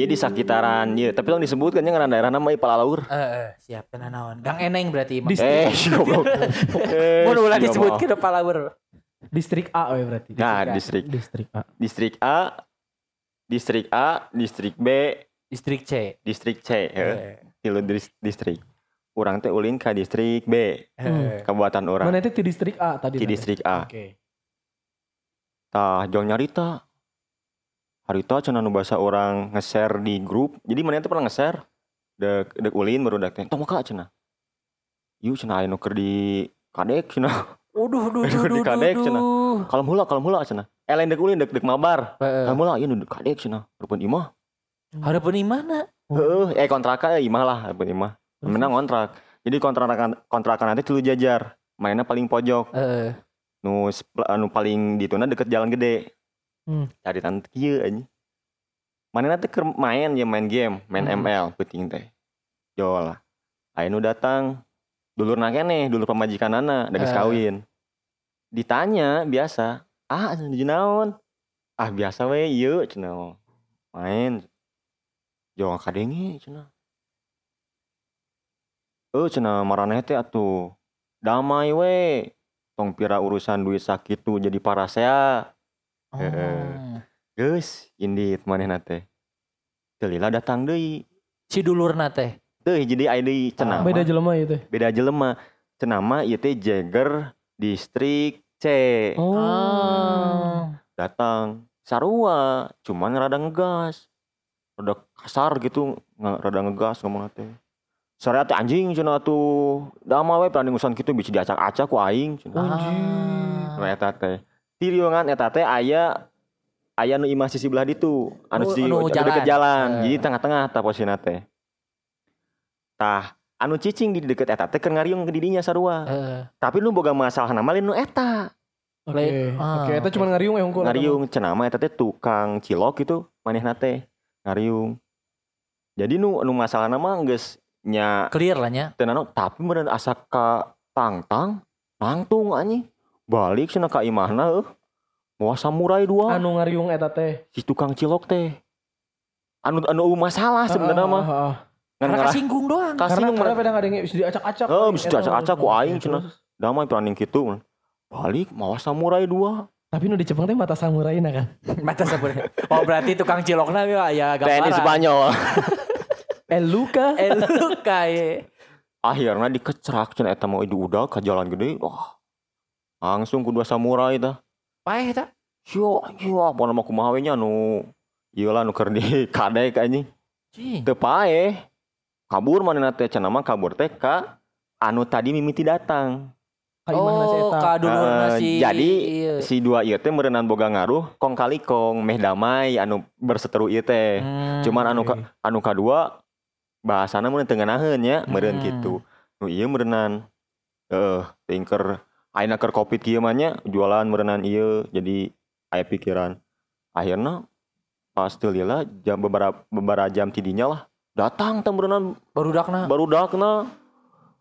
di sakitaran, ya, tapi yang disebutkan yang ngaran daerah nama Palalaur. Eh, eh, siap kena naon. Gang Eneng berarti. Di- Eh, si goblok. Eh, Mau ulah si disebut goblok. ke kepala ber. Distrik A we berarti. Nah, Distrik distrik. Distrik A. Distrik A, distrik A, distrik B, Distrik C. distrik C. heuh. Eh, Tilu dis- distrik. Urang teh ulin ka distrik B, eh. kabupaten urang. Mana itu di distrik A tadi? Di distrik A. Oke. Tah, jong nyarita. Harita cenah nu basa orang nge-share di grup. Jadi mana teh pernah nge-share dek dek ulin baru dek teh. Tong maka cenah. Yuk cenah aya nu keur di kadek cenah. Uduh, duh, duh, di kadek duh, cenah. duh. Kalem kalem heula cenah. Eh lain dek ulin dek dek mabar. Eh, Kalem heula ieu nu dek kadek cenah. Rupen imah. Harapan di mana? Heeh, eh kontrakan eh imah lah, rupen imah. Menang kontrak. Jadi kontrakan kontrakan nanti tilu jajar. Mainnya paling pojok. Eh, Nu anu paling dituna deket jalan gede. Hmm. Cari tante kieu anjing. Mana nanti keur main ya main game, main Hmm. ML penting teh. Jo lah. Aya nu datang dulur kene, dulur pemajikan anak, geus Eh. kawin. Ditanya biasa, "Ah, di naon?" "Ah, biasa we ieu cenah." Main. Jo kadenge cenah. Eh cenah maraneh teh atuh damai we. Tong pira urusan duit sakitu jadi parasea. Oh. Eh. Geus, indit manehna teh. Teu lila datang deui. Si dulurna teh. Teuh jadi aya deui cenah. Beda mah. jelema itu. Beda jelema. Cenah mah ieu teh Jagger distrik C. Oh. Oh. Datang sarua, cuman rada ngegas. Rada kasar gitu, rada ngegas ngomong teh. Sore teh anjing cenah atuh. Dama we peranding urusan kitu bisa diacak-acak ku aing cenah. Anjing. Eta teh. Di riungan eta teh aya aya nu imah sisi belah ditu, anu Nu- si nu deket jalan. jalan. Eh. Jadi tengah-tengah tah posina teh. Tah, anu cicing di deket eta teh keur ngariung ke didinya sarua. Eh, Tapi nu boga masalah nama lain nu eta. Oke. Lain- ah, itu oke. cuma ngariung ya hungkul. Ngariung cenah mah eta teh tukang cilok gitu manehna teh ngariung. Jadi nu nu masalah nama geus nya clear lah nya. teu nano, tapi meureun asa ka tangtang, tangtung anjing. Balik cenah ka imahna eueuh. Moal samurai dua. Anu ngariung eta teh. si tukang cilok teh anu anu masalah sebenarnya Ah, mah ah, ah. Karena kasinggung doang. kasih Karena pada nggak ada yang bisa diacak-acak. Oh, Eta bisa diacak-acak ku harus- aing cenah. damai peranding kitu balik mawa samurai dua Tapi nu di Jepang teh mata samurai nah kan. Mata sebenarnya. Oh berarti tukang cilokna ya ya TNI gambaran. Spanyol El Luca. Eh lu kayak akhirnya dikecerak cenah eta mau itu udah ke jalan gede wah langsung kedua samurai tah paeh tak? Yo, yo, apa nama kumaha we nya nu ieu lah nu keur di kadek anjing. Teu paeh. Kabur manehna teh cenah mah kabur teh ka anu tadi mimiti datang. Oh, Eh, si jadi iya. si dua ieu teh meureunnan boga ngaruh kong kali kong meh damai anu berseteru ieu teh. Hmm, Cuman anu ka, anu kadua bahasana meureun teu ngeunaheun nya, meureun Hmm. kitu. Nu ieu heeh teuing keur ayeuna keur covid kieu mah jualan meureunnan ieu jadi aya pikiran. Akhirna pas teu lila jam beberapa beberapa jam tidinya lah datang teh meureunnan barudakna. barudakna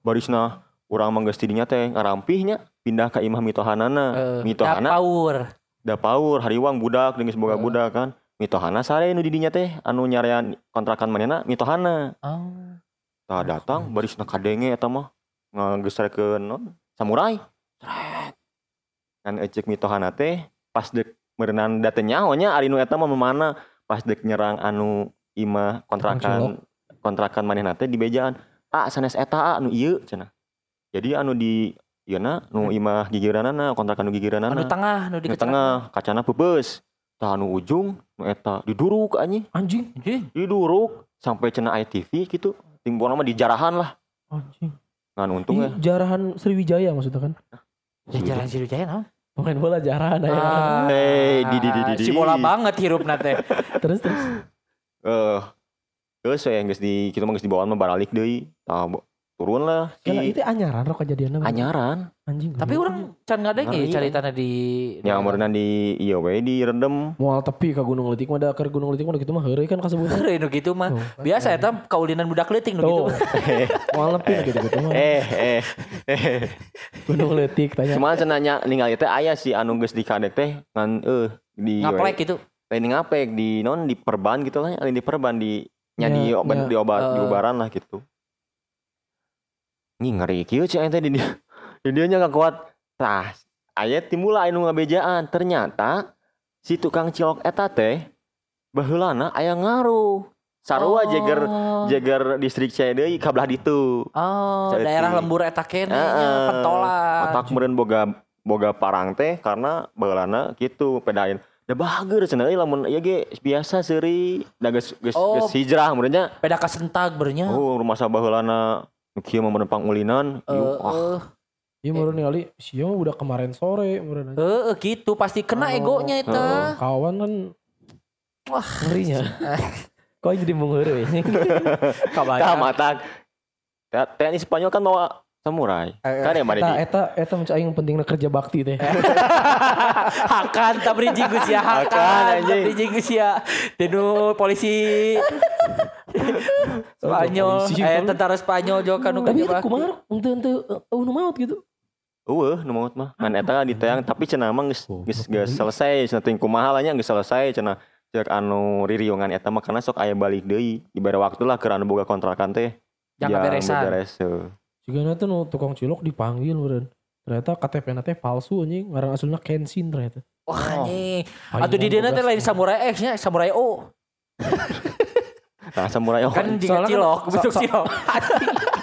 barisna urang mah geus tidinya teh ngarampihnya pindah ka imah mitohanana. Eh, mitohana Power. da paur hariwang budak dengan boga Heeh. budak kan mitohana sare nu didinya teh anu nyarean kontrakan manehna mitohana Oh. tah datang barisna kadenge eta mah ngageusrekeun non samurai. Kan ecek mitohana teh pas dek meureunnan da teu nyaho nya ari nu eta mah mana pas dek nyerang anu imah kontrakan kontrakan manehna teh di bejaan. Ah sanes eta ah, nu ieu cenah. Jadi anu di ieuna nu imah gigiranana kontrakan nu gigiranana Anu tengah, nu di di tengah kacana pebes tah anu ujung nu eta diduruk anjing. Anjing. Diduruk sampai cenah ITV gitu timbul nama di jarahan lah. Anjing. ngan untung ya. jarahan Sriwijaya maksudnya kan. Ya jalan Sriwijaya naon? Pemain bola jarang aya. Ah, Hei, di- di- di- di- Si di. bola banget hirup nate. Terus terus. Eh, terus saya geus di kita mah geus dibawa mah baralik deui. Tah bo- turun lah Karena si itu anyaran rok kejadiannya. anyaran. Anjing. Tapi orang can ngadenge Ngeri, cari tanah di Ya meureunna di ieu we di rendem. Moal tepi ke Gunung Letik mah da keur Gunung Letik mah da kitu mah heureuy kan kasebut. Heureuy nu gitu mah. Biasa eta kaulinan budak leutik nu gitu. Tuh. Moal nepi gitu gitu mah. Eh eh eh. Gunung Letik tanya. Cuman cenanya ningali teh aya si anu geus dikadek teh ngan eh di Ngaplek gitu. lain ngapek di non di perban gitu lah lain di perban di nya Ya, di obat ya. di obat di Eh. ubaran lah gitu ngeri kieu cek teh di dia di dia nya kuat tah aya timbul anu ngabejaan ternyata si tukang cilok eta teh baheulana aya ngaruh sarua jeger jeger distrik saya deui ka belah ditu Oh, Ceutik. daerah lembur eta kene nya, Heeh. pentolan. otak meureun boga boga parang teh karena baheulana gitu pedain da bager cenah euy lamun ieu ge biasa seuri da geus geus Oh. hijrah meureunnya Peda kasentag bernya. oh rumah sabah kieu mah menempang ulinan Eh, eh, Iya meureun ningali sieu mah udah kemarin sore meureun. aja. eh, gitu pasti kena Oh, egonya eta. Kawan kan Wah, ngerinya. Kok jadi mung heureuy. tah kabar. Teh- TNI Spanyol kan bawa samurai Eh, kan ya mari Eta eta eta mun aing pentingna kerja bakti teh. Hakan tak bridging geus ya Hakan, Hakan tak anjing. geus ya Dinu polisi Spanyol eh tentara Spanyol juga kan Tapi itu bakti. kumaha henteu henteu eueuh nu maut gitu. Eueuh, nu maut mah. Kan eta ditayang tapi cenah mah geus Oh, geus selesai, cenah teuing kumaha lah nya geus selesai cenah. Cek anu ririungan eta mah karena sok aya balik deui. Dibere waktu lah keur anu boga kontrakan teh. Jangan beresan. beberes, heuh. Sigana teh nu tukang cilok dipanggil meureun. Ternyata KTP na teh palsu anjing, ngaran asalna Kenshin ternyata. Wah anjing Atuh di dieu teh lain samurai X nya Samurai O Nah, samurai oh Kan soalnya kan- cilok Bentuk cilok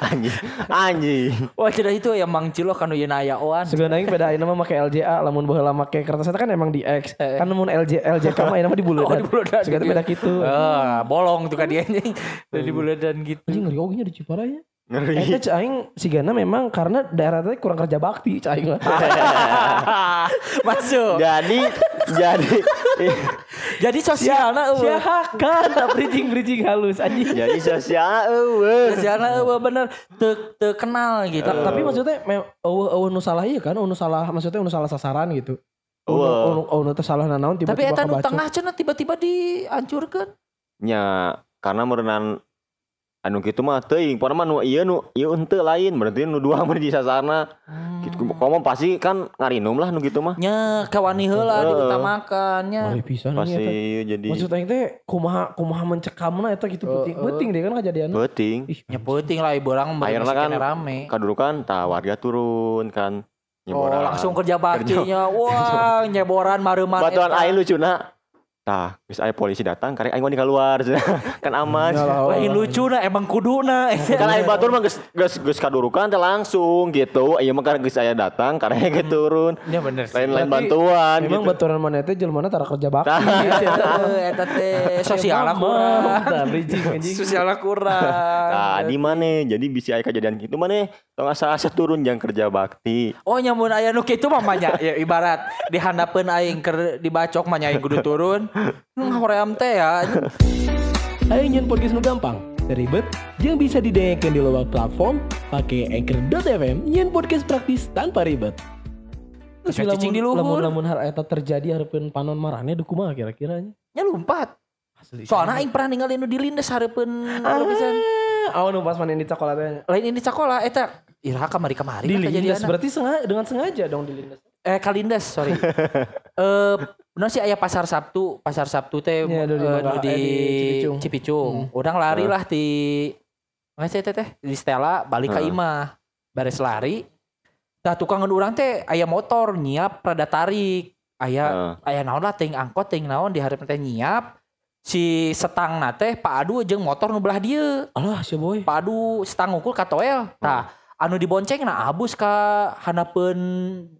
anjing. Anjing. Wah cerita itu ya mang cilok kan yeuna aya oan Sigana aing beda ayeuna mah make LJA, lamun baheula make kertas eta kan emang di X. Eh. Kan mun LJ LJK mah ayeuna mah di Oh buledan. di buledan Sigana gitu. beda kitu. Ah, bolong tuh kan dia anjing di buledan gitu Anjing ngeri oge nya di Ciparai ya. Ngeri. Eta cek aing sigana memang karena daerah teh kurang kerja bakti cek aing mah. Masuk jadi jadi Jadi sosialna eueuh Siahakan tak bridging bridging halus anjing. jadi sosial eueuh. Sosialna eueuh bener teu teu kenal gitu. Ta- Tapi maksudnya eueuh eueuh nu salah ieu kan, nu salah maksudnya nu salah sasaran gitu. Eueuh. Nu teh salah nanaon Tapi tiba-tiba eta nu tengah cenah tiba-tiba dihancurkeun. nya karena merenang anu gitu mah teuing pokona mah nu ieu nu ieu henteu lain berarti nu dua mah di sasarna gitu komo pasti kan ngarinum lah nu gitu mah Nya kawani heula Heeh. diutamakan nya. Pisan pasti ieu jadi Maksud aing teh kumaha kumaha mencekamna eta gitu penting. Penting deh kan kejadian. penting Ih, Nya penting lah ibu orang Akhirna masih kan rame. kadudukan tah warga turun kan Oh, nyeboran. langsung kerja baktinya. Wah, nyeboran mareuman batuan eta. aing lucuna tah geus aya polisi datang karek aing di keluar kan aman Ya Lain lucu nah emang kuduna. kan aing batur mah geus geus geus kadurukan teh langsung gitu ieu mah karek geus aya datang karek ge turun Ya bener sih. lain-lain bantuan Memang gitu baturan mana teh jelmana tara kerja bakti. Heeh, eta teh sosialna kurang. Sosialna kurang. Nah, di mana? Jadi bisa aya kejadian gitu mana? Tong asa-asa turun jangan kerja bakti. Oh nyamun aya nu kitu mah ya ibarat dihandapeun aing keur dibacok mah nya aing kudu turun. Nu ngahoream teh ya. Ayo nyen podcast nu gampang, ribet, yang bisa didengarkan di luar platform, pakai anchor.fm, nyen podcast praktis tanpa ribet. Terus cicing di lamun luhur. lamun hal eta terjadi hareupeun panon marane du kumaha kira-kira nya? Nya lompat. Asli. Soalnya aing pernah ningali nu di lindes hareupeun anu pisan. Ah, oh nu pas main di sekolah teh. Lain ini sekolah eta iraha kamari kamari Di kan berarti sengaja dengan sengaja dong di lindas. Eh Kalindas, sorry. Eh bener sih aya pasar Sabtu, pasar Sabtu teh Ya, eh, di di eh, di Cipicung. Cipicung. Orang lari lah di nggak sih teh teh di Stella balik ke imah. Bares lari. Tah tukangan urang teh aya motor nyiap rada tarik. Aya Heeh. aya naon lah ting angkot ting naon di hareup teh nyiap. Si setang na teh Pak Adu jeung motor nu belah dieu. Alah si boy. Pak Adu setang ngukul ka toel. Tah anu dibonceng na abus ka hanapeun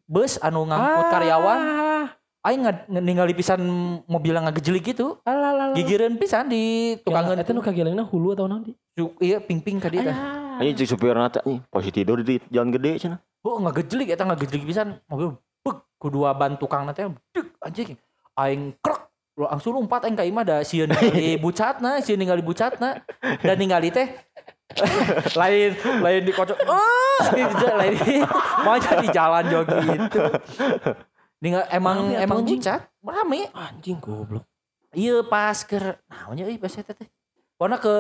bus anu ngangkut karyawan. Aing nggak ningali pisan mobilnya ngagejelik gitu. Gigireun pisan di tukangan Eta nu kagelengna hulu atau naon di? Su- iya ping-ping ka dia teh. Ini cek supir nata nih posisi tidur di jalan gede cenah. Oh ngagejelik eta ngagejelik pisan mobil bek kedua ban tukang nanti dek anjing aing krek langsung lompat aing ka imah da sieun ningali bucatna sieun ningali bucatna dan ningali teh lain lain dikocok oh gitu lain mau di jalan jog gitu. Ninggal, emang Rame emang anjing. bucat rame. Anjing goblok. iya pas ke naonnya euy pas teh. Pokona ke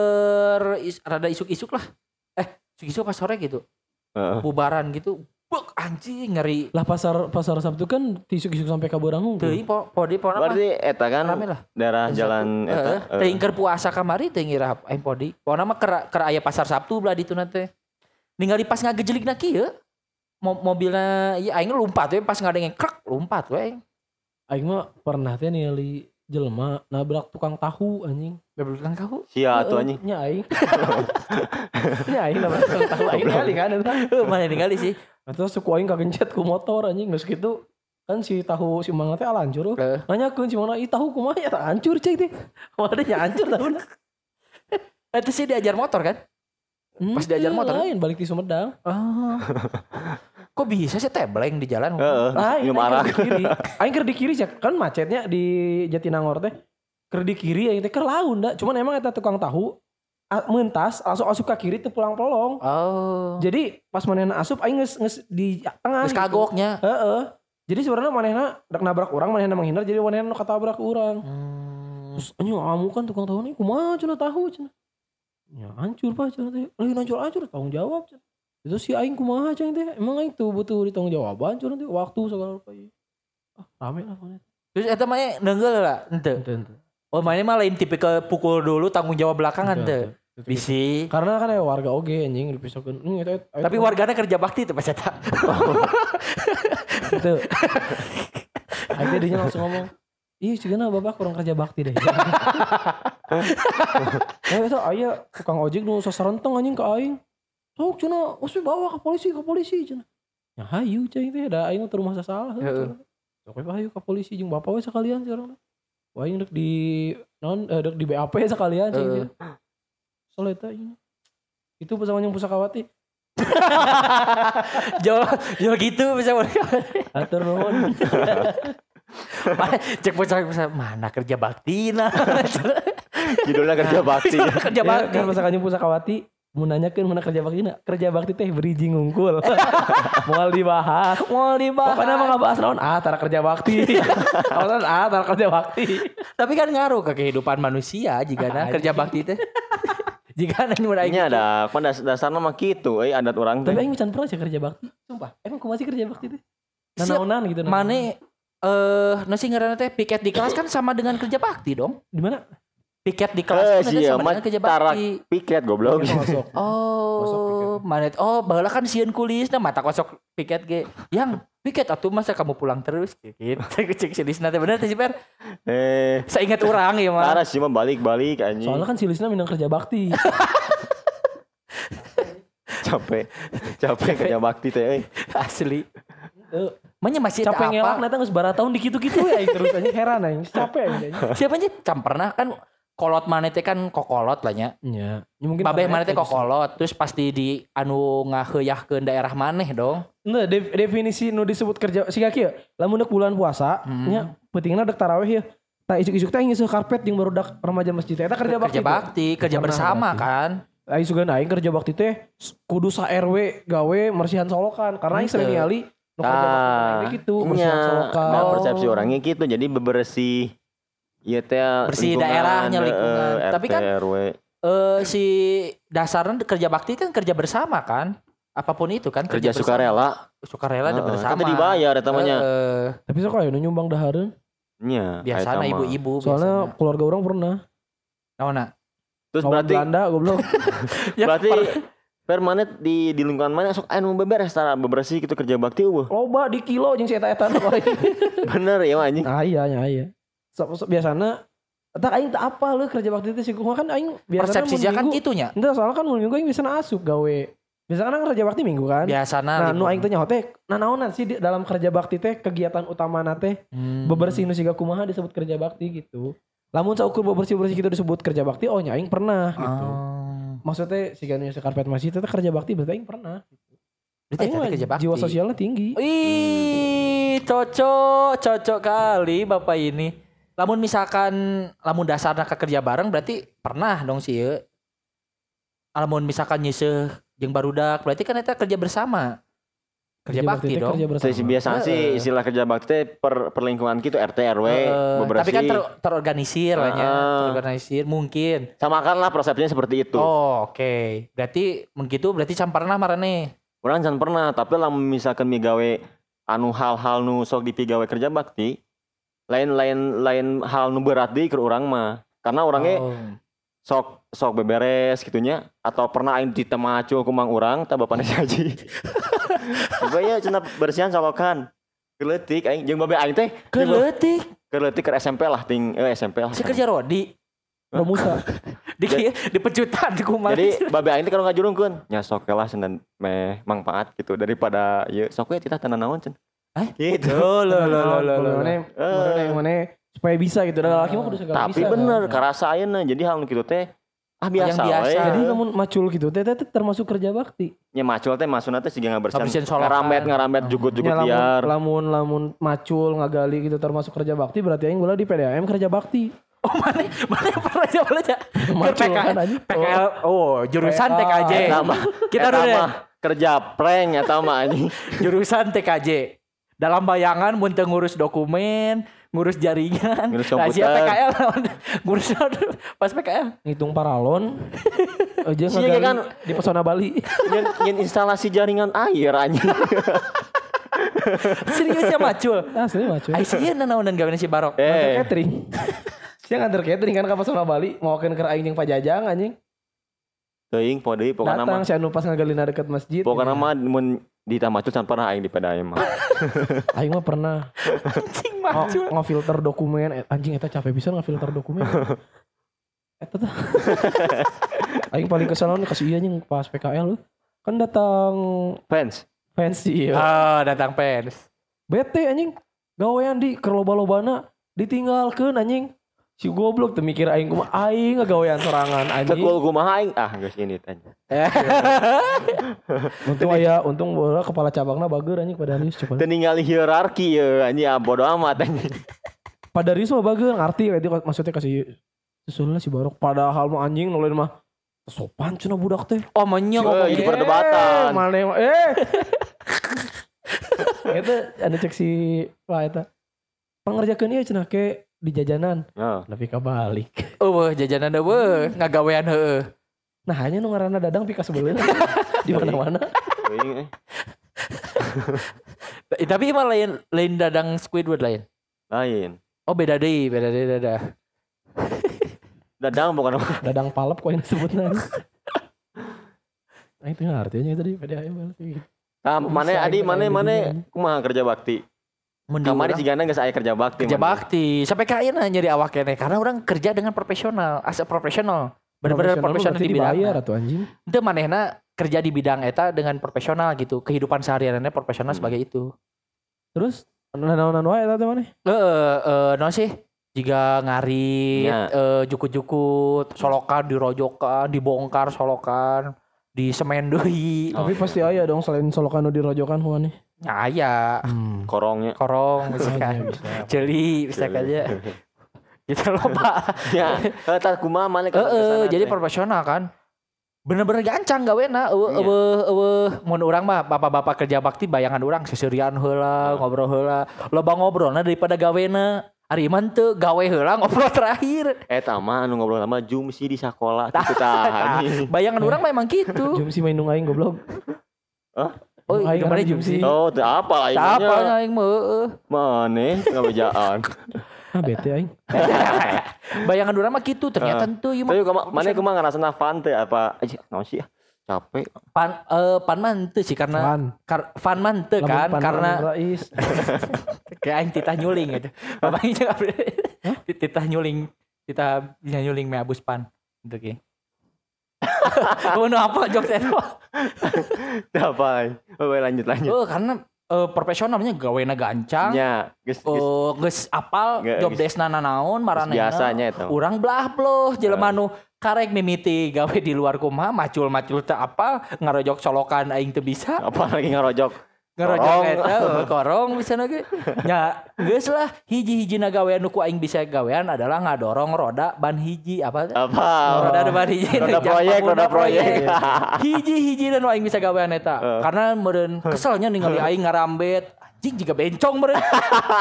is, rada isuk-isuk lah. Eh isuk-isuk pas sore gitu. Heeh. bubaran gitu buk anjing ngeri. Lah pasar pasar Sabtu kan tisuk-tisuk sampai ke Borang teuing po podi pokona mah Berarti eta kan rame lah. daerah jalan eta. Heeh, eh, teuing keur puasa kamari teuing ngira aing podi pokona mah keur keur aya pasar Sabtu belah ditu teh ningali pas ngagejelikna kieu mo mobilnya ya aing lompat we. Pas ngadenge krek lompat we Aing. Mah pernah teh ningali jelema nabrak tukang tahu anjing. bebelukan kau Sia atuh anjing. Nya aing. Nya aing nabrak tukang tahu. Aing kali kan eta. Heuh, mana ningali sih Terus suku aing kagencet ku motor anjing geus kitu kan si tahu si Mangga teh alancur. Heeh. Nanyakeun si Mangga, "Ih tahu kumaha ya hancur cek teh." Wadah nya hancur tahuna. itu sih diajar motor kan Pas diajar motor? lain balik di Sumedang. oh kok bisa sih tebleng di jalan Heeh. Lain, Minum aing kiri. Aing di kiri cek kan macetnya di Jatinangor teh. Keur di kiri aing teh keur laun da. Cuman emang eta tukang tahu mentas langsung asup ke kiri teu pulang polong. oh Jadi pas manehna asup aing geus geus di tengah. Terus gitu. kagoknya Heeh. Jadi sebenarnya manehna dak nabrak orang, manehna menghindar jadi manehna nu katabrak orang. Hmm. Terus anjing kamu kan tukang tahu nih kumaha cenah tahu cenah. Ya hancur pak cenah teh. Lagi hancur-hancur tanggung jawab cenah. Itu si aing kumaha cenah teh. Emang aing tuh butuh ditanggung jawaban cenah teh waktu segala rupa ieu. Ah, rame lah pokoknya. terus eta mah nenggel lah ente Ente, oh mainnya mah lain tipe ke pukul dulu tanggung jawab belakangan ente. Bisi Karena kan ya warga oge anjing dipisahkeun. Hmm, eta- tapi warganya kerja bakti tuh pas eta itu. Akhirnya dia langsung ngomong, Ih, cigana bapak kurang kerja bakti deh. eh, itu ayah tukang ojek nu sasarenteng anjing ke aing. Sok cina, usah bawa ke polisi, ke polisi cina. Ya hayu cing teh ada aing teu rumah salah. Heeh. Sok we hayu ke polisi jeung bapak we sekalian sekarang. Wah aing dek di non eh, dek di BAP sekalian cing Eta aing. Itu pesawat yang pusakawati. jauh jauh gitu bisa Atur nuhun. cek bocah bocah mana kerja bakti nah. Judulnya kerja bakti. kerja Ya, bakti. kan masakannya pusakawati mau nanyakeun mana kerja bakti na kerja bakti teh beri ngungkul. Mau dibahas. Mau dibahas. Pokoknya mah ngebahas naon? Ah tara kerja bakti. Ah tara kerja bakti. Tapi kan ngaruh ke kehidupan manusia jika nah kerja bakti teh jika nah mulai Ini ada, kan das dasarnya mah gitu, eh adat orang tapi aing can pernah sih kerja bakti. Sumpah emang kumaha sih kerja bakti teh? Siap. nanaunan gitu Mane eh nasi ngaranna teh piket di kelas kan sama dengan kerja bakti dong. di mana Piket di kelas Eh, kan ada sih sama dengan kerja tarak bakti. piket goblok. Masuk Oh, mana oh baheula kan sieun kulis nah mata kosok piket ge. Yang piket atuh masa kamu pulang terus gitu. Cek silisna teh bener teh si Per. Eh, Saya ingat orang ya mah. Taras sih mah balik-balik anjing. soalnya kan si Lisna minang kerja bakti capek. Capek kerja bakti teh. eh. Asli. Manya masih capek ngelak apa? nanti nggak sebarang tahun dikitu-kitu ya aing terus aja heran aing capek aing Siapa aja cam pernah kan kolot mana teh kan kokolot lah nya. ya ya mungkin Babeh mana teh itu justru. kokolot terus pasti di anu ngaheuyakeun daerah maneh dong. Nah, de- definisi nu disebut kerja si kaki ya. Lamun dek bulan puasa, Hmm. nya pentingna dek tarawih ya. Tak isuk-isuk teh ngisi karpet yang baru dak remaja masjid teh. Eta kerja bakti. Kerja bakti, kerja Pernah bersama berarti. kan. Aing sugan aing kerja bakti teh kudu sa RW gawe mersihan solokan karena aing sering Henteu. ningali nu kerja bakti Ah, teh gitu mersihan Nya, solokan. nah persepsi orangnya gitu. Jadi bebersih Iya teh Bersih daerahnya, eh, lingkungan. eh, Tapi kan RW. Eh si dasarnya kerja bakti kan kerja bersama kan. Apa pun itu kan kerja bersama. sukarela. Sukarela dan Heeh, bersama. Kan dibayar eta mah nya. Eh, Tapi sok aya nu nyumbang dahareun. Nya, biasanya ibu-ibu Soalnya biasana. keluarga orang pernah. Naona? Terus Kawan berarti Belanda goblok. Ya, berarti per- permanen di di lingkungan mana sok anu beberes tara bebersih gitu kerja bakti eueuh. Loba di kilo jeung si eta-eta. Bener ya anjing. Ah iya nya iya. Biasana tak aing tak apa lu kerja bakti teh sih kumaha kan aing biasana persepsinya mun kan gitunya. Entah soalnya kan mun minggu aing bisa asup gawe. Biasanya kan kerja bakti minggu kan. Biasana Nah, nu aing teh nyaho teh nah naonan sih di dalam kerja bakti teh kegiatan utama teh Hmm. bebersih nu siga kumaha disebut kerja bakti gitu. Lamun saukur bebersih-bersih gitu disebut kerja bakti oh nya aing pernah gitu. Oh. Maksudnya siga nu karpet masih teh kerja bakti berarti aing pernah. Berarti Aing kerja bakti. jiwa sosialnya tinggi. Ih, cocok, cocok kali Bapak ini. Lamun misalkan lamun dasarnya ke kerja bareng berarti pernah dong sih ya. Lamun misalkan nyiseh jeung barudak berarti kan eta kerja bersama. Kerja, bakti teh dong. Kerja bersama. Biasa sih istilah kerja bakti teh per perlingkungan gitu RT RW beberapa tapi kan ter- terorganisir lah ya. Terorganisir mungkin. samakan lah persepsinya seperti itu. Oh, oke. Berarti begitu berarti camparna marane. Orang jangan pernah, tapi lah misalkan migawe anu hal-hal nu sok dipigawe kerja bakti, lain lain hal nu berat di ke orang mah. Karena orangnya Oh. sok sok beberes gitunya atau pernah aing ditemacul ku mang urang tah bapana si Haji. Juga ya cenah bersihan solokan. Keletik aing jeung babe aing teh Keletik. keletik ke SMP lah ting eh SMP lah. Si kerja Rodi. Romusa. Di di pecutan kumaha. Jadi babe aing teh kalau ngajurungkeun nya sok lah cenah meh manfaat gitu daripada ieu sok we kita tenan naon cenah. Eh? Gitu. Lo lo lo lo lo. Mana yang mana supaya bisa gitu. Dan laki mah kudu segala Tapi bisa. bener kan. karasa ayeuna jadi hal nu kitu teh ah biasa, Yang biasa. Jadi namun macul gitu teh teh termasuk kerja bakti. nya macul teh masuna teh siga ngabersihan. Ngaramet ngaramet Oh. jugut-jugut Ya, liar. lamun lamun macul ngagali gitu termasuk kerja bakti berarti aing gula di PDAM kerja bakti. Oh mana mana pernah aja boleh aja. Macul PKL, oh jurusan. TKJ. Kita mah kerja prank eta mah anjing. Jurusan TKJ. Dalam bayangan mun ngurus dokumen, ngurus jaringan, Ngurus Nah, sia komputer. PKL ngurus pas PKL. Ngitung paralon. Aja Sia ngagali kan- di pesona Bali. Nyen instalasi jaringan air anjing. Serius ya macul. Asli macul. Ai sieun naonan gawean si Barok. Eh, catering. Siang nganter catering kan ke pesona Bali. Mau ke aing jeung pajajang anjing. teuing poe deui pokona Datang mah. si anu pas ngagalina deket masjid. Pokona mah mun di tamacul can pernah aing di PDAM mah. Aing mah pernah Anjing macul. ngafilter dokumen Eh, anjing eta capek bisa ngafilter dokumen eta tuh aing paling kesel nih kasih iya anjing pas PKL kan datang Fans. fancy ya Oh, datang pens. bete anjing gawean di keur loba-lobana ditinggalkeun anjing si goblok teu mikir aing kumaha aing ngagawean sorangan anjing Tekul kumaha aing ah geus ini tanya. untung aya untung bola kepala cabangna bager anjing pada Rius coba Teu ningali hierarki ye anjing ah, bodo amat anjing. pada Rius mah bager ngarti dia maksudnya kasih susulnya si Barok padahal mah anjing nulain mah sopan cenah budak teh Oh, monyok. Eh, ini perdebatan. Eh, Mana eh. Itu anu cek si wah eta. Pangerjakeun ieu cenah ke di jajanan, Heeh. tapi kabalik. Eueuh, jajanan eueuh, ngagawean heueuh. Nah, hanya nu ngaranna Dadang pika sebeleuh di mana-mana. Teuing, eh. Eh, Tapi emang lain lain dadang Squidward lain. Lain. Oh beda deh, beda deh, beda. Dadang bukan Dadang palep kok yang disebutna. Nah, itu artinya tadi PDAM balas gitu. Ah, Kok mana adi mana mana kumaha kerja bakti. Mun di Kamari cigana geus aya kerja bakti. kerja mana. bakti. Sampai kayak nyari awak kene karena orang kerja dengan profesional, as a profesional. Bener-bener profesional di bidang. dibayar atau anjing. Itu manehna kerja di bidang eta dengan profesional gitu. Kehidupan sehariannya profesional Hmm. sebagai itu. Terus naon-naon wae eta teh maneh? Eh, eh, no sih? Jika ngarit, Ya. eh, jukut-jukut, solokan, dirojokan, dibongkar solokan, di semen deui. Oh. Tapi pasti aya dong selain solokan nu dirojokan huan nih. Nah, aya Hmm. Korongnya. korong misalkan. Celi bisa aja. Gitu loh, Pak. Ya, eta kumaha mana Eh, eh, jadi profesional kan. Bener-bener gancang eueuh Iya. eueuh eueuh mun urang mah bapak-bapak kerja bakti bayangan urang seserian heula, ngobrol heula. Loba ngobrolna daripada gawena. Ari iman teu gawe heula ngobrol terakhir. eta mah anu ngobrol sama Jumsi di sekolah Tah, tah. tah. Bayangan urang mah emang gitu. Jum si main nung aing goblok. Oh, Aing Jumsi? Jumsi. Oh, teu apa aing Apa nya. aing mah eueuh. Maneh ngabejaan. Ah bete aing. Bayangan urang mah gitu ternyata teu ieu mah. Tapi mana kumaha ngarasana fun teh apa? Aja naon sih ya? Capek. Pan eh pan man teu sih karena Pan. kar, fan man teu Lamun kan pan karena kayak aing titah nyuling gitu. Bapaknya juga titah nyuling, titah bisa nyuling me abus pan. Gitu ki. No, apa jokes itu? Apa? Oh, lanjut lanjut. Oh, karena eh, profesionalnya gawena gancang. Nya, geus Oh, geus apal Nggak, job desna nanaon maranehna. biasanya eta. Urang belah bloh jelema nu karek mimiti gawe di luar kumaha macul-macul teu apal ngarojok solokan aing teu bisa. Apa lagi ngarojok ngerojok Korong. eta korong bisa ge nya geus lah hiji-hiji gawean nu ku aing bisa gawean adalah ngadorong roda ban hiji apa? Apa? roda ban hiji. Roda proyek, roda proyek. hiji-hiji dan aing bisa gawean eta. Eh. karena meureun keselnya ningali aing ngarambet anjing juga bencong meureun.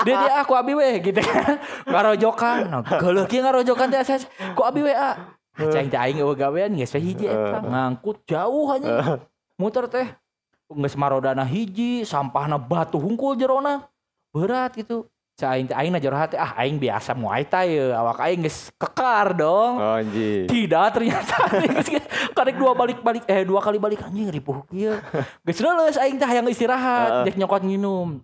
Dia dia aku abi we gitu kan. Ngarojokan. Nah geuleuh kieu ngarojokan teh asa ku abi we ah. Cai teh aing gawean geus hiji eta. Ngangkut jauh anjing. Muter teh geus marodana hiji sampahna batu hungkul jerona berat gitu. Cai aing teh aing jero hati ah aing biasa muay thai ya awak aing geus kekar dong. Oh, anjing. tidak ternyata. Karek dua balik balik eh dua kali balik anjing ripuh kieu geus leuleus aing teh hayang istirahat. Dek nyokot nginum.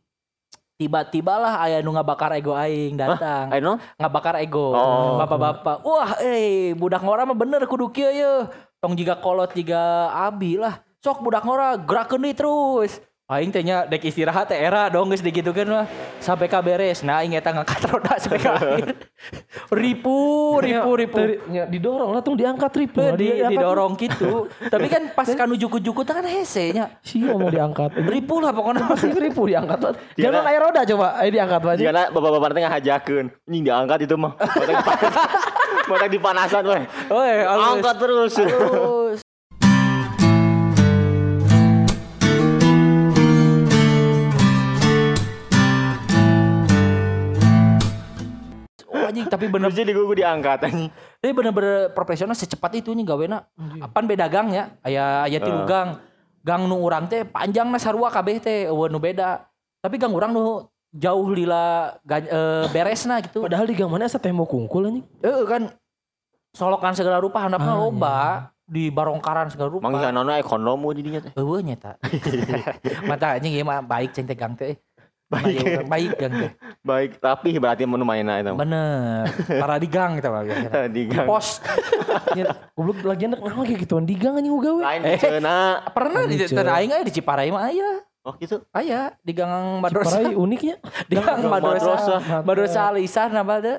Tiba-tibalah aya nu ngabakar ego aing datang. No? ngabakar ego. Oh. bapak-bapak wah eh budak ngora mah bener kudu kieu ye. Tong jiga kolot jiga abi lah sok budak ngora gerakeun deui terus aing teh nya dek istirahat teh era dong geus digitukeun mah sampai ka beres nah aing eta ngangkat roda sampai ka akhir ripu ripu ripu Teri- ya, didorong lah tuh diangkat ribu. Eh, Nah, di, diangkat. didorong gitu tapi kan pas kanuju-kuju kan hese nya Sih mau diangkat. ripu lah pokoknya Pasti ribu diangkat. Jika- Jangan air roda coba. Ayo diangkat aja. Jika bapak-bapak teh ngahajakeun, anjing diangkat itu mah. Botak dipanasan. Weh. Halus. Angkat terus. Terus. Anjing tapi bener jadi gue diangkat anjing. Ini bener-bener profesional secepat itu nih gawena. Apaan beda gang ya? Aya aya tilu gang. Gang nu urang teh panjang na sarua kabeh teh nu beda. Tapi gang urang nu jauh lila ga- eh, beresna gitu. Padahal di gang mana asa tembok kungkul anjing. Eh kan solokan segala rupa handapna Ah, loba di barongkaran segala rupa. Mangga nona ekonomi jadinya teh. Eueuh nyata. Mata anjing ieu mah baik ceng teh gang teh. Baik, baik gang teh. Baik, tapi berarti menu mainna itu. Bener. Para di gang kita mah. Di Di gang. pos. Ya, Goblok lagi anak nah kayak gituan di gang anjing gawe. Lain Eh. cenah. Pernah di tanah aing aya di Ciparai mah aya. Oh gitu. Aya di gang Madrasah. Uniknya. Di gang Madrasah. Madrasah. Madrasah Alisan apa teh?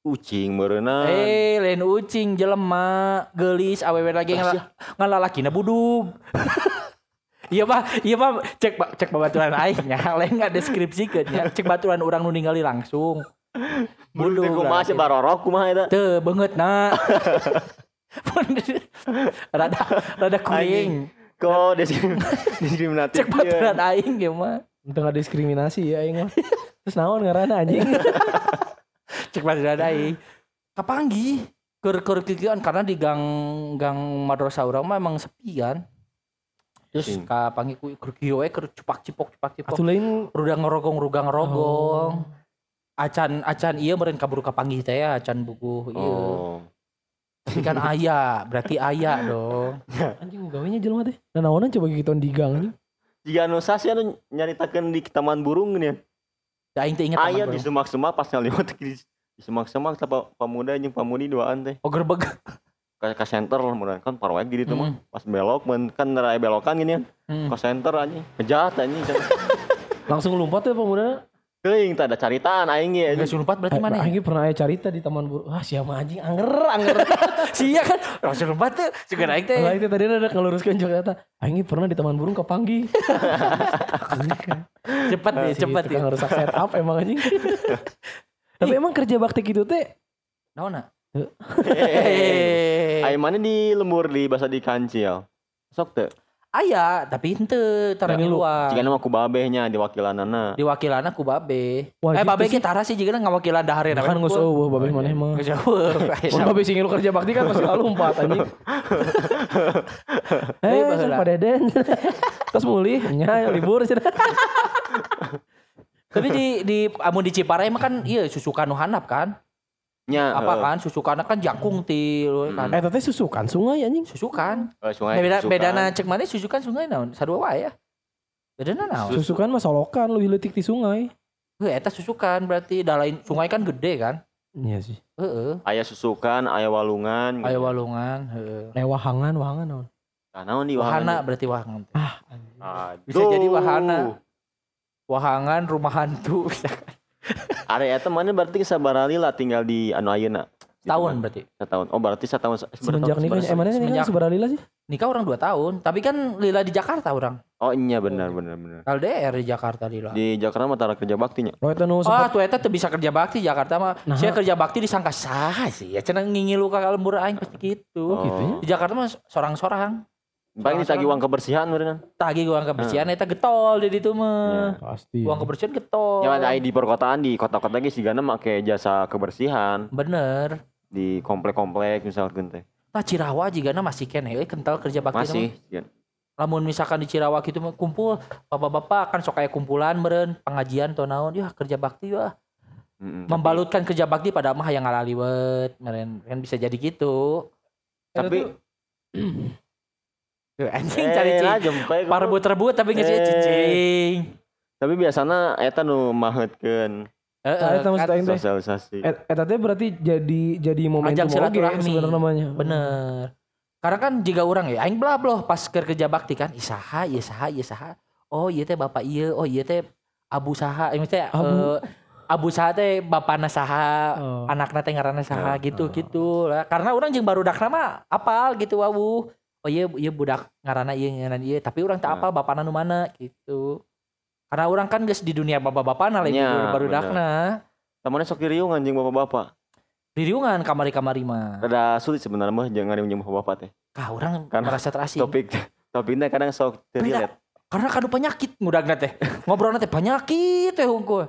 Ucing berenang. Eh, lain ucing jelema, gelis awewe lagi ngala, ngalalakina budug. Iya pak, iya pak, cek pak, cek babaturan aing nya, lain nggak deskripsikeun nya, cek baturan orang nu ningali langsung. Budug kumaha sih barorok kumaha eta. Teu beungeut na. rada rada kuring. Kok diskrim- diskriminatif. Cek baturan aing ge mah. Tengah diskriminasi ya aing mah. Terus naon ngaranna anjing. Cek baturan aing. Kapanggi keur keur kikieuan karena di gang gang madrasah urang mah emang sepi kan. Terus Sing. kapanggi ku keur kieu we keur cupak cipok cupak cipok. Atuh lain Rudang ngerogong rudang ngerogong. Acan acan iya meureun kaburu kapanggih teh ya acan buku iya. Oh. Tapi kan aya, berarti aya dong. anjing gawenya jelema teh. Nah naonan coba gituan di gang anjing. Jika anu sasi anu nyaritakeun di taman burung gini. Da aing teh inget Aya taman di semak-semak pas ngaliwat di semak-semak pemuda jeung pamudi duaan teh. Oh gerbeg. Ka, ka center mudah kan parwek gitu mah. Mm. Pas belok men kan raya belokan gini ya. Hmm. Ke center anjing. Ngejat anjing. Langsung lompat ya pemuda. Teuing tah ada caritaan aing ge Geus unpat berarti mana ya? Aing pernah aya carita di taman buru. Ah siapa anjing anger anger. Sia kan, langsung unpat tuh. Juga naik teh. Lah itu tadi ada ngeluruskan juga kata. Aing pernah di taman burung kepanggi. Cepet deh, cepet Gitu, ya. kan rusak setup emang anjing. Tapi emang kerja bakti gitu teh Naon Aing mana di lembur di bahasa di kancil. Sok teu. Aya, tapi tara Yang lu- luar. Jika nama ku babehnya diwakilanana. Diwakilanna ku babe. Wah, eh gitu babe sih. ge tara sih jigana ngawakilan dahareun. kan geus eueuh babeh maneh mah. Geus eueuh. Mun babeh sing lu kerja bakti kan pasti lalu empat anjing. Eh, Eh, san baheula. padeden. Terus mulih nya libur cenah. Tapi di di amun di Ciparai mah kan iya susukan nu handap kan? Nya Apa eh, kan susukanna kan jangkung ti lu kan. Eh teh susukan sungai anjing. Susukan. eh, sungai Beda susukan. bedana cek mana susukan sungai naon? Sadua wae ya. Bedana naon? Susukan mah solokan lu leutik di sungai. Heuh eta susukan berarti da lain sungai kan gede kan? Iya sih. Heeh. Aya susukan, aya walungan. Aya walungan, heeh. Eh wahangan, wahangan naon? Nah, naon di Wahana berarti wahangan. teh. Aduh. Bisa jadi wahana. Wahangan rumah hantu Are eta mana berarti sabarali lah tinggal di anu ayeuna. Tahun berarti. Setahun. Oh berarti setahun. Semenjak nikah, eh mana nikah seberapa lila sih? Nikah orang 2 tahun, tapi kan lila di Jakarta orang. Oh iya benar benar benar. LDR di Jakarta lila. Di Jakarta mah tara kerja baktinya. Lo itu nu Ah, sempat tuh eta teu bisa kerja bakti Jakarta mah. Nah. Saya kerja bakti disangka sah sih. Ya cenah ngingilu ka lembur aing pasti gitu. Oh. gitu ya. Di Jakarta mah sorang-sorang. Paling ditagi uang kebersihan beneran. Tagi uang kebersihan eta getol di ditu mah. Pasti. Uang kebersihan getol. Ya ada di perkotaan di kota-kota ge sigana make jasa kebersihan Bener. di komplek-komplek misalkan teh. Nah Cirawa juga masih kene euy kental kerja bakti Masih. Lamun misalkan di Cirawa gitu mah kumpul bapak-bapak kan sok aya kumpulan meureun pengajian atau naon ya kerja bakti ya. Mm-mm. Membalutkan kerja bakti pada mah yang ngalaliwet meureun kan bisa jadi gitu. tapi Tuh, anjing eh, cari cing. jempe ku. Parebut-rebut tapi geus Eh. cicing. Tapi biasanya eta nu mahetkeun Heeh. Nah, eta maksud kan aing teh. sosialisasi. Et- Eta teh berarti jadi jadi momentum silaturahmi. sebenarnya namanya. Bener. Karena kan jika orang ya, aing belab loh pas kerja bakti kan, isaha, ieu saha, ieu saha. Oh iya teh bapak iya, oh iya teh abu saha, ini teh Abu. eh, abu saha teh bapana saha, Oh. anakna teh ngaranna saha Ya, gitu gitu lah. Karena orang jeung barudak nama apal gitu wawu. Oh iya iya budak ngaranna ieu ngaranna ieu, tapi orang tak Ya. apal bapana nu mana gitu. Karena orang kan geus di dunia bapak-bapana lain di Ya, dunia barudakna. Tamannya sok diriung anjing bapak-bapak. Diriungan kamari-kamari mah. Rada sulit sebenarnya mah jangan ngarim bapak teh. Kah orang Karena merasa terasing. Topik topiknya kadang sok terlihat. karena kadu penyakit ngudagna teh ngobrolna teh penyakit teh hungkul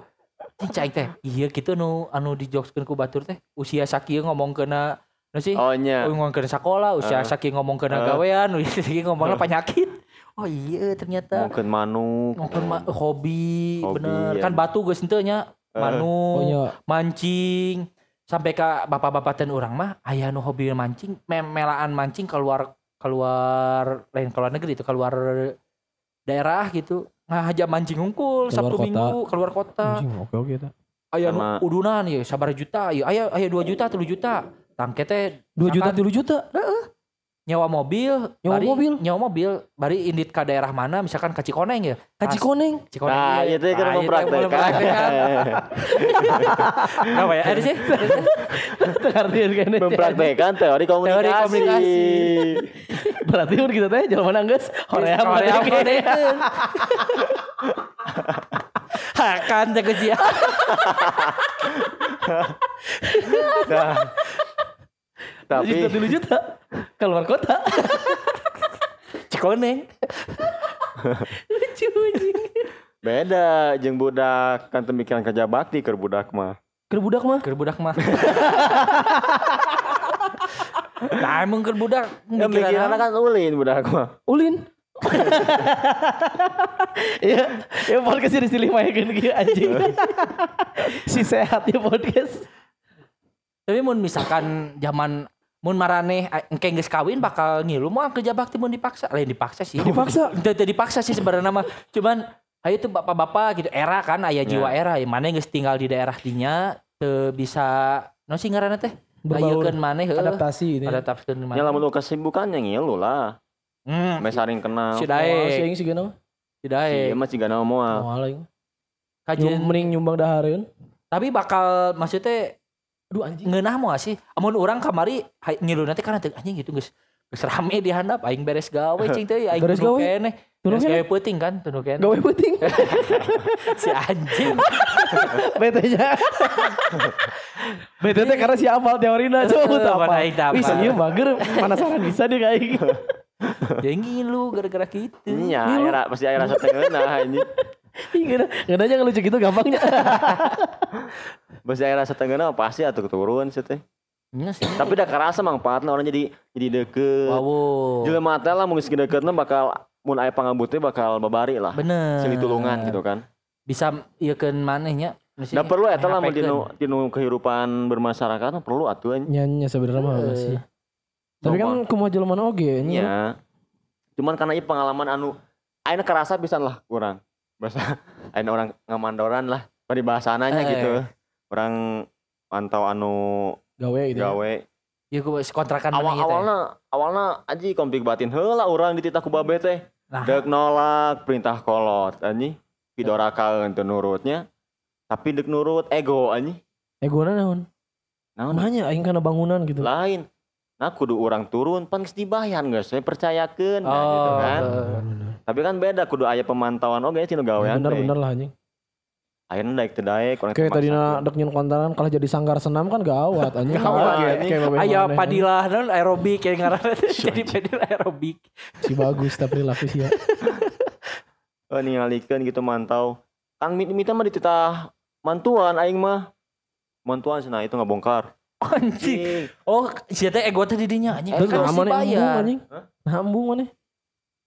Cing teh iya gitu anu anu dijokeskeun ku batur teh usia sakieu ngomong kena sih Oh nya. oh, ngomong kena sekolah usia sakieu ngomong kena Eh. gawean usia sakieu ngomongna penyakit oh iya ternyata Mungkin manuk. ngomong ma- hobi, Hobi, bener ya. kan batu geus henteu nya Eh. manu Oh iya. mancing sampai ka bapak-bapak dan orang mah aya nu hobi mancing mem- melaan mancing keluar keluar lain keluar negeri itu keluar daerah gitu ngajak mancing hungkul sabtu kota. minggu keluar kota Anjing oke oke eta. aya nu Sama- udunan ya sabar juta ya aya aya 2 juta 3 juta tangke teh 2 juta 3 juta. nyawa mobil Nyawa bari- mobil? nyawa mobil bari indit ke daerah mana misalkan ke Cikoneng ya Kaci Pas- koneng. Cikoneng Nah, iya. itu kan mempraktekkan. mempraktekkan. apa ya ada sih Artian kene. Mempraktekkan teori komunikasi. Teori komunikasi. Berarti mun kita teh jalan mana geus? Korea Korea. Hakan teh geus ya. Nah, tapi juta 3 juta. Keluar kota. Cikoneng. Lucu anjing. beda jeung budak kan pemikiran kerja bakti keur budak mah. Keur budak mah. Keur budak mah. Nah, emang keur budak Ya kan ulin budak mah. Ulin. ya, ya podcast ini silih mayakeun kieu anjing. si sehat ya podcast. Tapi mun misalkan zaman mun marane engke geus kawin bakal ngilu mah kerja bakti mun dipaksa. Lain dipaksa sih. Dipaksa. Teu teu dipaksa sih sebenarnya mah. Cuman ayo tuh bapak-bapak gitu era kan aya jiwa era ya mana geus tinggal di daerah dinya teu bisa no sih ngaranna teh Berbaur. Ayekeun maneh. Adaptasi ini. Adaptasieun Ya maneh. lamun lu kesibukannya ngilu lah. Hmm, Meh saring kenal. si Oh, si dae, aing sih gana. si dae. Iya mah ciga moal. Moal aing. Kajian Mending nyumbang dahareun. tapi bakal maksudnya Aduh anjing. ngeunah moal sih. Amun orang kamari ngilu nanti karena teu anjing gitu geus geus rame di handap aing beres gawe cing teh aing Beres gawe? keneh. Beres keneh? gawe peuting kan tunduk keneh. Gawe penting. si anjing. Bete-nya. Bete teh karena si apal teorina coba teu Bisa apal. ieu mager penasaran bisa deh kayak gitu. Ya ngilu gara-gara gitu. Iya, aya pasti aya rasa tengeunah ini. Iya, aja ngelucu gitu gampangnya. Pasti aya rasa tengeunah pasti atuh keturun sih teh. Iya sih. Tapi udah kerasa manfaatna orang jadi jadi deket. Wow. Jelema teh lah mun geus deketna bakal mun aya pangabut teh bakal babari lah. Bener. Silih tulungan gitu kan. Bisa ieukeun manehnya. Da perlu eta lah Nyapekeun. dinu dinu kehidupan bermasyarakat perlu atuh anjing. Nyanyi sebenarnya mah Eh. sih. Tapi kan kumaha jelema oge nya. Iya. Cuman karena ieu pengalaman anu ayeuna kerasa pisan lah kurang. Bahasa ayeuna orang ngamandoran lah paribahasananya Eh. gitu. Orang pantau anu gawe gitu. ya. gawe. Ya ku kontrakan Awal manehnya teh. awalna awalna aji konflik batin heula urang dititah ku babe teh. Nah. Dek nolak perintah kolot anjing. Pidorakaeun teu nurutnya. Tapi dek nurut ego anjing. Egona naon? Naon? Mahanya aing kana bangunan gitu. Lain. nah kudu orang turun pan geus dibayar geus saya percayakeun nah, gitu Oh, kan bener. tapi kan beda kudu aya pemantauan oge tina gawean bener teh. bener lah anjing ayeuna daek teu daek orang kayak tadi dek nyen kontaran kalau jadi sanggar senam kan gawat anjing. Gawat, anjing. maneh, padilah non aerobik yang ngaranna jadi padil aerobik. si bagus tapi perilaku sih ya. Eh, ningalikeun gitu mantau. Kan mi- mita mah dititah mantuan aing mah. Mantuan cenah itu ngabongkar Anjing. Oh, sia teh ego teh didinya anjing. terus Kan nah mana embung bayar. anjing. Hah? nah embung mana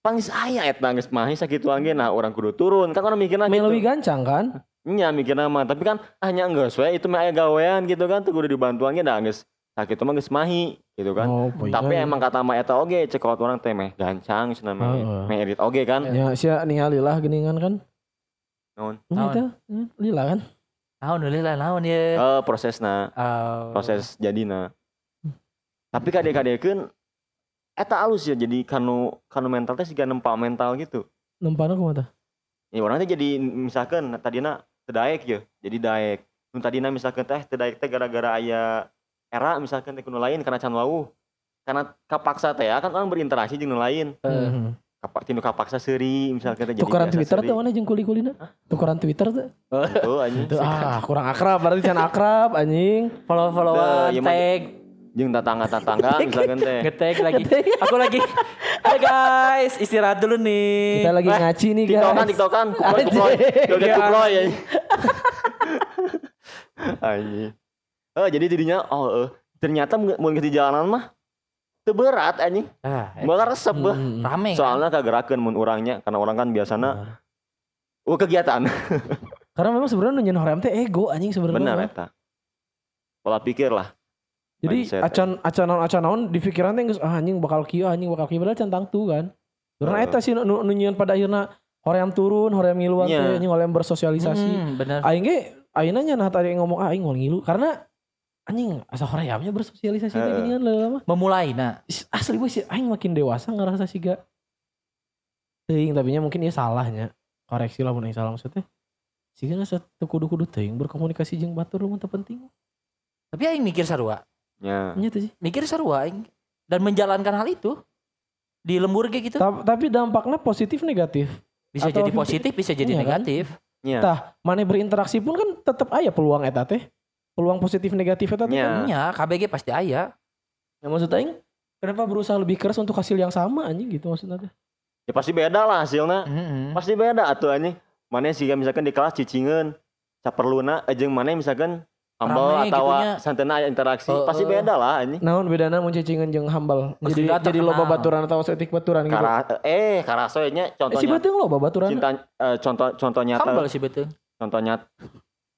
pangis aya eta geus mahi sakitu angge nah orang kudu turun. Kan orang mikirna main gitu lebih gancang kan nya mikirna mah tapi kan hanya geus we itu mah aya gawean gitu kan. Tuh kudu dibantuan da geus sakitu mah geus mahi gitu kan. Oh, poin tapi kan. emang kata mah eta oge cekot orang teh meh gancang cenah meh Heeh. meh erit oge kan. Ya sia ningali lah geningan kan. Naon? Teh, hmm, lila kan? Naon lah naon ya. Eh prosesna. Oh. proses jadina. Tapi kadek-kadekeun eta alus ya jadi kanu kanu mental teh siga nempa mental gitu. Nempana kumaha tah ya orang teh jadi misalkan tadina teu daek ya jadi daek nu tadina misalkan teh teu daek teh gara-gara aya era misalkan teh lain karena can wauh karena kapaksa teh ya kan orang berinteraksi jeung lain. Mhm. kapak tinu kapaksa seuri misalkan teh jadi tukaran Twitter tuh mana jeung kuli-kulina? Tukaran Twitter tuh Tuh, anjing. Tuh, ah kurang akrab berarti can akrab anjing. Follow-followan mah- tag jeung tetangga-tetangga misalkan teh. Ngetag lagi. Aku lagi. Hai guys, istirahat dulu nih. kita lagi Eh, ngaci nih tiktokan guys. Tiktokan. Kuploy Anjing. kuploy joget Iya. kuploy ya. Anjing. Oh jadi jadinya oh eh, ternyata mau di jalanan mah teu berat anjing. Ah, malah resep beuh. Hmm. rame kan? soalnya kagerakeun mun urangnya karena orang kan biasana oh kegiatan. Karena memang sebenarnya nunjukin horem teh ego anjing sebenarnya benar eta. Pola pikir lah jadi mindset, acan acanon acanon di pikiran teh geus, ah anjing bakal kieu anjing bakal kieu padahal can tangtu kan karena eta sih nu nu- nunjukin pada akhirnya hoream turun hoream ngiluan Iya. teh anjing hoream bersosialisasi Hmm, bener. aing ge ayeuna nya nah tadi ngomong ah aing ngilu karena anjing asa horeamnya bersosialisasi teh Heeh. gini kan leula mah Memulai nah. Asli gue sih aing makin dewasa ngerasa sih gak teuing tapi nya mungkin ya salahnya koreksi lah mun aing salah maksudnya sih kan satu kudu-kudu teuing berkomunikasi jeung batur lu mah penting Tapi aing mikir sarua. Nya nya sih Mikir sarua aing dan menjalankan hal itu di lembur ge gitu. Ta- tapi dampaknya positif negatif Bisa atau jadi positif, bisa jadi Iya kan? negatif. nya tah mana berinteraksi pun kan tetap aya peluang eta teh peluang positif negatif eta teh Iya. kan Nya, KBG pasti aya. ya, maksud aing kenapa berusaha lebih keras untuk hasil yang sama anjing gitu maksudnya teh ya pasti beda lah hasilnya Heeh. pasti beda atuh anjing mana sih misalkan di kelas cicingeun saperluna jeung mana misalkan humble Rame atau gitunya. santena interaksi Heeh. pasti beda lah anjing. Naon bedana mun cicingeun jeung hambal Geus jadi jadi loba baturan atau setik baturan gitu? Kara, eh karasoy nya eh, si contohnya beuteung loba baturan. Cinta eh, contoh contoh nyata Humble sih betul. contoh nyata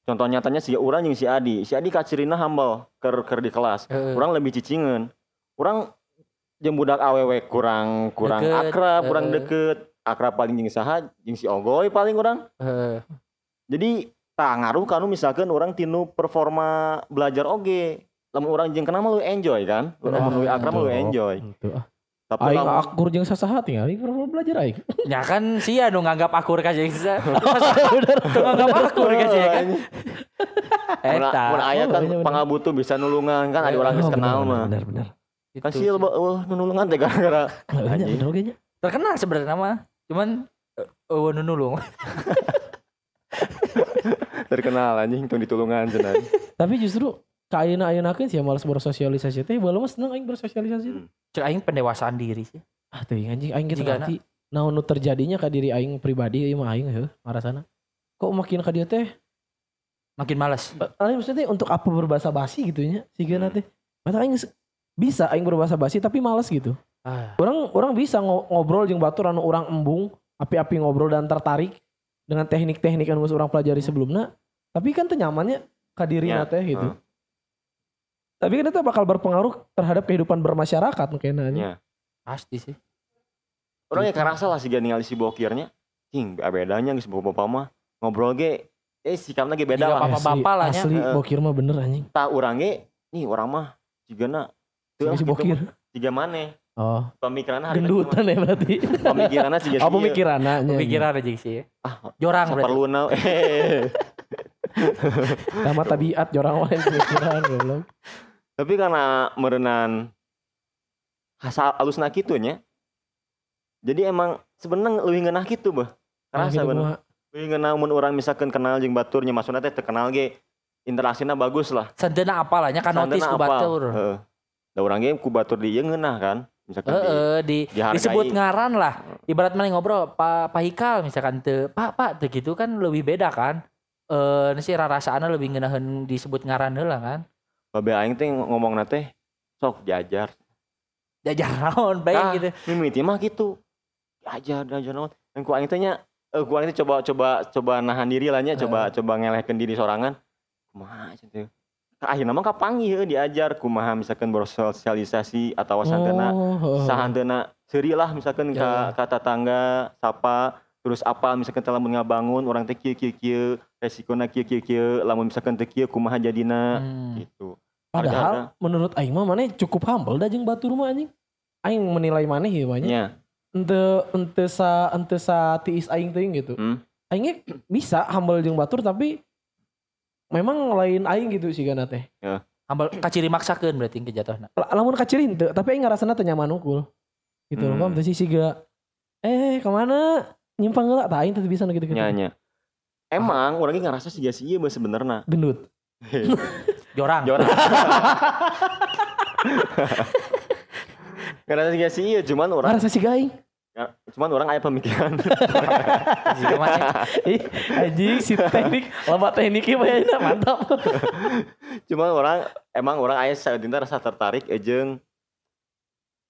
contoh nyatanya si urang jeung si Adi. Si Adi kacirina humble ker ker di kelas. Urang lebih cicingeun. Urang jeung budak awewe kurang kurang Deket, akrab kurang heeh. deket. Akrab paling jeung saha? Jeung si Ogoy paling urang. Heeh. jadi tak ngaruh kanu misalkan orang tinu performa belajar oge lamun orang jeung kenal mah lu enjoy kan lamun lu akrab lu enjoy Itu, ah. tapi Aing lamun akur jeung sasaha tinggal aing perlu belajar aing. Ya kan sia nu nganggap akur ka jeung. Tuh nganggap akur ka kan. Eta. mun aya Oh, kan bener. pangabutuh bisa nulungan kan ada orang geus kenal mah Benar benar. kan sih lo eueuh nu nulungan teh gara-gara. Terkenal sebenarnya mah. Cuman eh, nu nulung. terkenal anjing tong ditulungan cenah Tapi justru ka ayeuna-ayeunakeun sih malas bersosialisasi teh mah seneng aing bersosialisasi. Hmm. Cek aing pendewasaan diri sih. Ah teuing anjing aing Jigana. ngerti. Naon nu terjadinya ka diri aing pribadi ieu mah aing heuh ngarasana. Kok makin ka dia teh Makin malas. Aing maksudnya untuk apa berbahasa basi gitu nya sigana Hmm. teh. Mata aing bisa aing berbahasa basi tapi males gitu. Ah. Orang orang bisa ngo- ngobrol jeung batur anu orang embung, api-api ngobrol dan tertarik dengan teknik-teknik anu geus orang pelajari sebelumnya. Tapi kan teu nyamannya ka dirina Ya, teh gitu. heeh. Tapi kan itu bakal berpengaruh terhadap kehidupan bermasyarakat mungkin nya. Ya. Pasti sih. orang ya karasa lah sih ningali si bokirnya cing bedanya geus bapak-bapak mah ngobrol ge eh sikapna ge beda Jika lah apa- bapak-bapak lah nya. Asli bokir mah bener anjing. tak urang ge nih orang mah jigana teu Si, gitu bokir. tiga maneh Oh, pemikirannya hari gendutan ya berarti. pemikirannya sih Apa pemikirannya? nya. Pikiran aja sih. ah Jorang berarti. perlu na eh Sama tabiat jorang lain pemikiran goblok. tapi karena merenan asal alusna kitu nya. Jadi emang sebenarnya lebih ngeunah gitu bah. Kerasa gitu bener. Lebih ngeunah mun urang misalkan kenal jeung baturnya maksudna teh teu kenal ge interaksinya bagus lah. Santena apalanya kan notis ku batur. Heeh. Da urang ge ku batur di ieu ngeunah kan. Misalkan di Heeh, di, dihargai. disebut ngaran lah. Ibarat mana ngobrol, Pak Pak Hikal misalkan teu, Pak Pak teu gitu kan lebih beda kan. Eh sih rarasaana lebih ngeunaheun disebut ngaran heula kan. babe aing teh ngomong teh sok diajar. Jajar naon baik Tah, gitu. Mimiti mah gitu. Diajar, diajar naon. Dan ku aing eh ku aing teh coba coba coba nahan diri lah nya, coba coba ngelehkeun diri sorangan. Kumaha cenah teh. Ka akhirna mah kapanggih heuh diajar kumaha misalkan bersosialisasi atau santana Oh, heeh. sahandana seuri lah misalkan Ya, ka ka tetangga sapa terus apa misalkan telah ngabangun orang teh kieu kieu kieu resikona kieu kieu kieu lamun misalkan teu kieu kumaha jadina Hmm. gitu. Padahal menurut aing mah mana cukup humble dah jeung batur mah anjing. Aing menilai maneh ya banyak. Nya. Ente ente sa ente sa tiis aing teuing gitu. Hmm. Aingnya bisa humble jeung batur tapi memang lain aing gitu sih kana teh. Ambal kaciri maksakeun berarti kejatuhna. La- Lamun kaciri henteu, tapi aing ngarasana teu nyaman unggul. Gitu loh, Hmm. paham teu sih siga eh ke mana nyimpang heula tah aing teh teu bisa nu gitu-gitu. Nya nya. Emang orangnya ngerasa sih sih mah sebenarnya. Gendut. Jorang. Jorang. Ngerasa sih sih cuman orang Ngarasa siga aing. Cuman orang aya pemikiran. Anjing si teknik, lama tekniknya bayarnya mantap. cuman orang emang orang aya saeutinta rasa tertarik jeung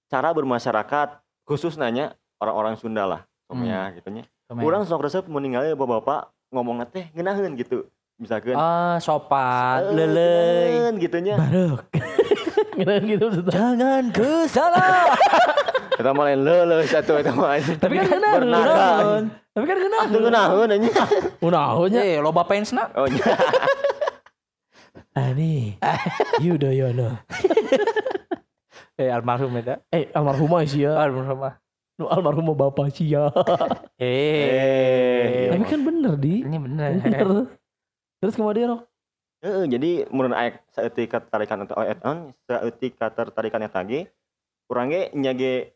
cara bermasyarakat khusus nanya orang-orang Sunda lah. Somnya gitu nya. Urang sok resep meninggalnya bapak-bapak ngomong teh ngeunaheun gitu. Misalkan Ah, sopan, "Eh, lelei. ngeunaheun gitu nya. Baruk. Gitu maksudnya. Jangan ke sana. Eta mah lain leuleus satu eta mah. Tapi kan kena Bernada. Tapi kan kena. Ah, teu ngeunaheun anjing. Unahonya. Eh, loba pensna. Oh nya. Ani. Yudhoyono. Eh, almarhum eta. Eh, almarhumah sih ya. Almarhum. Nu almarhumah bapak sih ya. Eh. Tapi kan bener di. ini bener. Bener. Terus kemudian Rok? Heeh, jadi menurut aek saeutik ketertarikan atau eton saeutik ketertarikan eta ge urang ge nya ge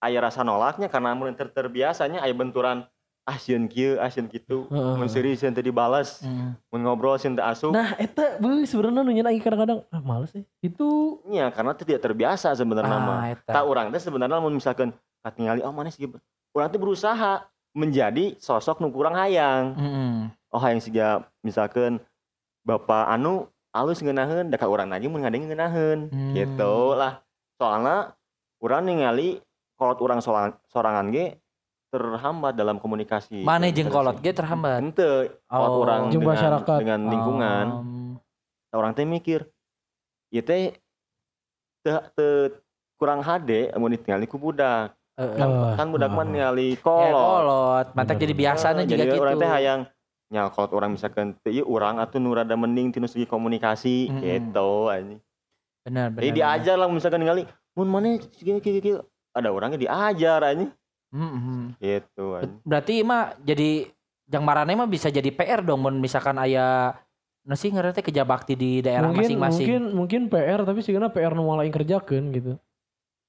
aya rasa nolaknya karena mun ter terbiasanya aya benturan ah sieun kieu ah sieun kitu Heeh. mun seuri sieun teu dibales Hmm. mun ngobrol sieun teu asup Nah, eta beuh sebenarnya nu aing kadang-kadang ah males sih. Itu nya karena teu tidak terbiasa sebenarnya mah Ah, tak eta. urang teh sebenarnya mun misalkan katingali oh manis gitu urang teh berusaha menjadi sosok nu kurang hayang Heeh. oh hayang siga misalkan bapak anu alus ngeunaheun da ka urang lagi mun ngadeng ngeunaheun Hmm. gitu lah soalnya urang ningali kolot urang sorangan, sorangan ge terhambat dalam komunikasi Mana dan jeung kolot ge terhambat. Henteu, kolot Oh. urang Jeung dengan, masyarakat. dengan lingkungan Um, orang teh mikir ieu teh teu teu kurang HD mun ditinggali ku budak eh, kan, Oh, kan budak mah oh. ningali ya, kolot kolot. Mantap jadi biasanya juga jadi gitu. orang teh hayang nya kolot orang misalkan teu ieu urang atuh nu rada mending tinu segi komunikasi Mm-mm. gitu anjing Benar, benar. Jadi diajar lah misalkan ningali mun mana kieu kieu kieu ada orangnya diajar anjing benar. Hmm, gitu anjing. Berarti mah jadi jang marane mah bisa jadi PR dong mun misalkan aya nu sih ngaranna teh kerja bakti di daerah mungkin masing-masing. mungkin mungkin PR tapi sih PR nu malah aing kerjakeun gitu.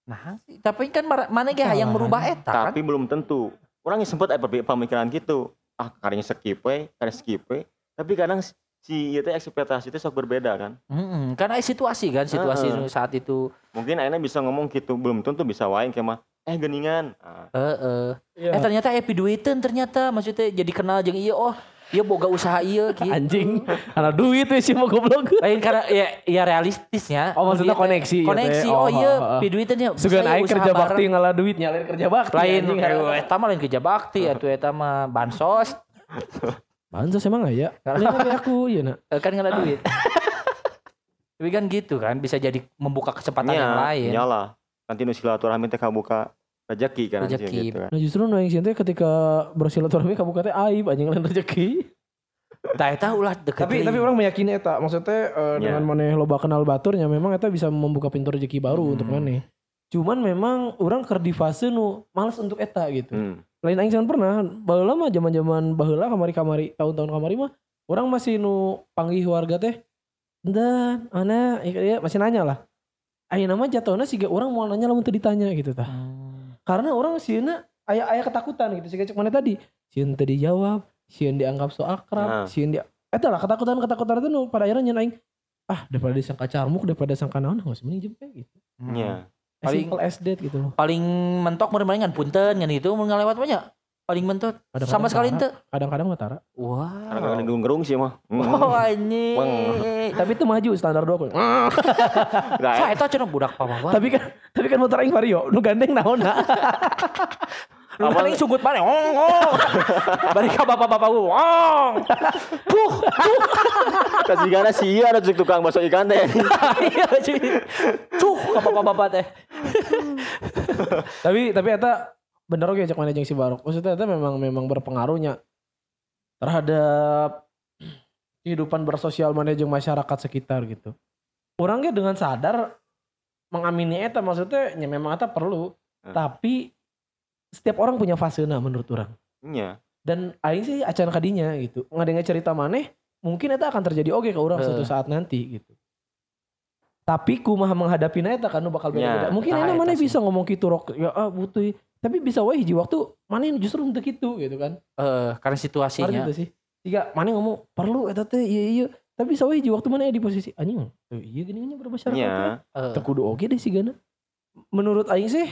Nah, sih, tapi kan mar- mana ge Salah. merubah eta kan. Tapi belum tentu. Orangnya sempat ada pemikiran gitu. Ah, kadang skip we, kadang skip we. Tapi kadang si teh ekspektasi teh sok berbeda kan. Heeh, karena situasi kan, situasi nu saat itu. Mungkin akhirnya bisa ngomong gitu, belum tentu bisa wae kayak mah eh geningan. Ah, Heeh. Iya. Eh ternyata epi duiteun ternyata maksudnya jadi kenal jeung ieu oh, ieu boga usaha ieu gitu. Anjing, ana duit we sih mau goblok. Lain karena ya, ya realistisnya. Oh, maksudnya koneksi ieu Koneksi. teh. Oh, Oh, iya, oh, oh. ya. Sugan aing usaha kerja bareng. bakti ngalah duit nyalain kerja bakti. lain anjing. eh, eta mah lain kerja bakti atuh eta mah bansos Bansos emang aya. Lain lagi aku ieu na. eh, kan ngada duit. Tapi kan gitu kan bisa jadi membuka kesempatan yang lain. Nyala. Nanti nu silaturahmi teh kabuka rezeki kan Rezeki. gitu kan. Nah justru nu sieun teh ketika bersilaturahmi kabuka teh aib anjing lain rezeki. Tah eta ulah deket. tapi tapi orang meyakini eta maksudnya eh, Ya. dengan maneh loba kenal baturnya memang eta bisa membuka pintu rezeki baru Hmm. untuk maneh. Cuman memang orang di fase nu males untuk eta gitu. Hmm. Lain aing jangan pernah baheula mah zaman-zaman baheula kamari-kamari tahun-tahun kamari mah orang masih nu panggih warga teh dan mana ya masih nanya lah Ayo nama jatuhnya sih orang mau nanya lamun teu ditanya gitu tah. Hmm. Karena orang sieuna aya aya ketakutan gitu. Sih cek mana tadi. Sieun teu dijawab, sieun dianggap so akrab, Nah. sieun dia eta lah ketakutan-ketakutan itu nu pada akhirnya nyen aing ah daripada disangka carmuk daripada sangka naon geus mending jempe gitu. Nya. As Paling- simple as that gitu loh. paling mentok meureun kan punten kan itu mun ngalewat banyak. Paling mentok. Kadang-kadang sama sekali ente Kadang-kadang mah tara. wow Kadang-kadang gerung-gerung sih mah. Hmm. oh ini Tapi itu maju standar dua poin. Nah, saya tahu cenah budak papa tapi kan tapi kan motor aing vario. Nu gandeng naon paling sunggut mana? Ong, ong. Bari ka bapak-bapak gue. Ong. Puh. kasih gana sih iya ada cek tukang bakso ikan teh. Iya cuy. Cuh ka bapak-bapak teh. tapi tapi eta bener oke cek mana jeung si Barok. Maksudnya eta memang memang berpengaruhnya terhadap kehidupan bersosial mana jeung masyarakat sekitar gitu. Orangnya dengan sadar mengamini eta maksudnya ya memang eta perlu. Hmm. Tapi setiap orang punya fasena menurut orang. Nya. Dan aing sih acan kadinya gitu. Ngadengar cerita maneh mungkin eta akan terjadi oke ke orang Eh. suatu saat nanti gitu. Tapi kumaha menghadapi eta kan bakal beda-beda. Ya, mungkin eta mana sih. bisa ngomong gitu rok ya ah butuh tapi bisa wae hiji waktu mana justru untuk gitu gitu kan. Eh, karena Ngerti situasinya. teu sih. Tiga mana ngomong perlu eta teh iya iya tapi bisa wae hiji waktu mana di posisi anjing. eh, Iya gini nya bermasyarakat. teh. Nya. Eh, Teu kudu oke deh sih gana. Menurut aing sih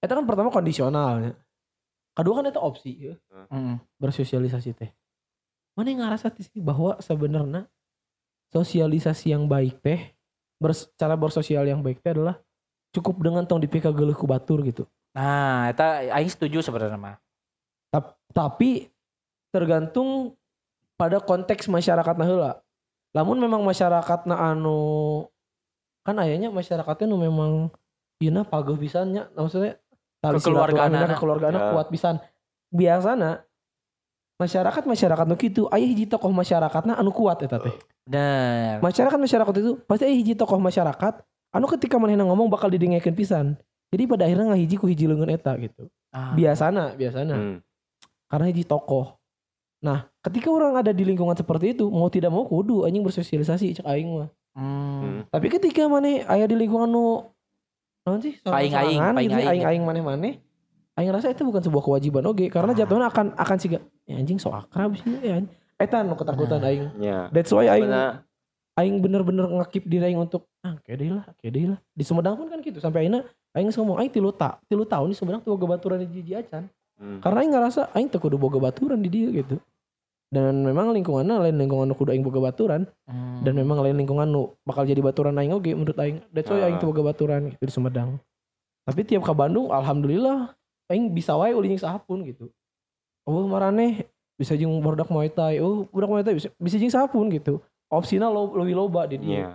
eta kan pertama kondisionalnya. Kedua kan eta opsi ya. mm. bersosialisasi teh. Mana yang ngerasa sih bahwa sebenarnya sosialisasi yang baik teh bers, cara bersosial yang baik teh adalah cukup dengan tong dipika geuleuh ku batur gitu. Nah, eta aing setuju sebenarnya mah. Tap- tapi tergantung pada konteks masyarakat heula. Lamun memang masyarakat anu kan ayahnya masyarakatnya nu memang Ina pageuh pisannya maksudnya tali Kekeluargaanana. silaturahmina, kekeluargaanana Ya. kuat pisan. Biasana masyarakat masyarakat nu kitu aya hiji tokoh masyarakatna anu kuat eta teh. Bener. Masyarakat masyarakat itu pasti aya hiji tokoh masyarakat anu ketika manehna ngomong bakal didengekeun pisan. Jadi pada akhirnya ngahiji ku hiji leungeun eta gitu. Ah. Biasana, biasana Hmm. karena hiji tokoh. Nah, ketika orang ada di lingkungan seperti itu, mau tidak mau kudu anjing bersosialisasi cek aing mah. Hmm. Hmm. Tapi ketika maneh aya di lingkungan nu naon sih? Paing-aing, sorang-sorangan gitu, paing-aing. aing-aing maneh-maneh. Aing rasa itu bukan sebuah kewajiban oge karena Ah. jatuhnya akan akan siga ya anjing so akrab sih ya. anjing." Eta nu ketakutan Nah. aing. Nya. That's why aing Bener. aing bener-bener ngekip diri aing untuk ah kayak deui lah, kayak deui lah. Di Sumedang pun kan gitu sampai akhirnya aing ngomong aing tilu tak, tilu tahun di Sumedang tuh boga baturan di Jiji Acan. Hmm. Karena aing ngerasa aing teu kudu boga baturan di dia gitu. Dan memang lingkungannya lain lingkungan kudu aing boga baturan Hmm. dan memang lain lingkungan nu bakal jadi baturan aing oge menurut aing. That's why Ah. aing teu boga baturan gitu di Sumedang. Tapi tiap ke Bandung alhamdulillah aing bisa wae uli jeung sahapun gitu. Oh marane bisa jeung barudak Muay Thai. Oh budak Muay Thai bisa bisa jeung sahapun gitu. Opsina lo lebih loba di dia. Nya.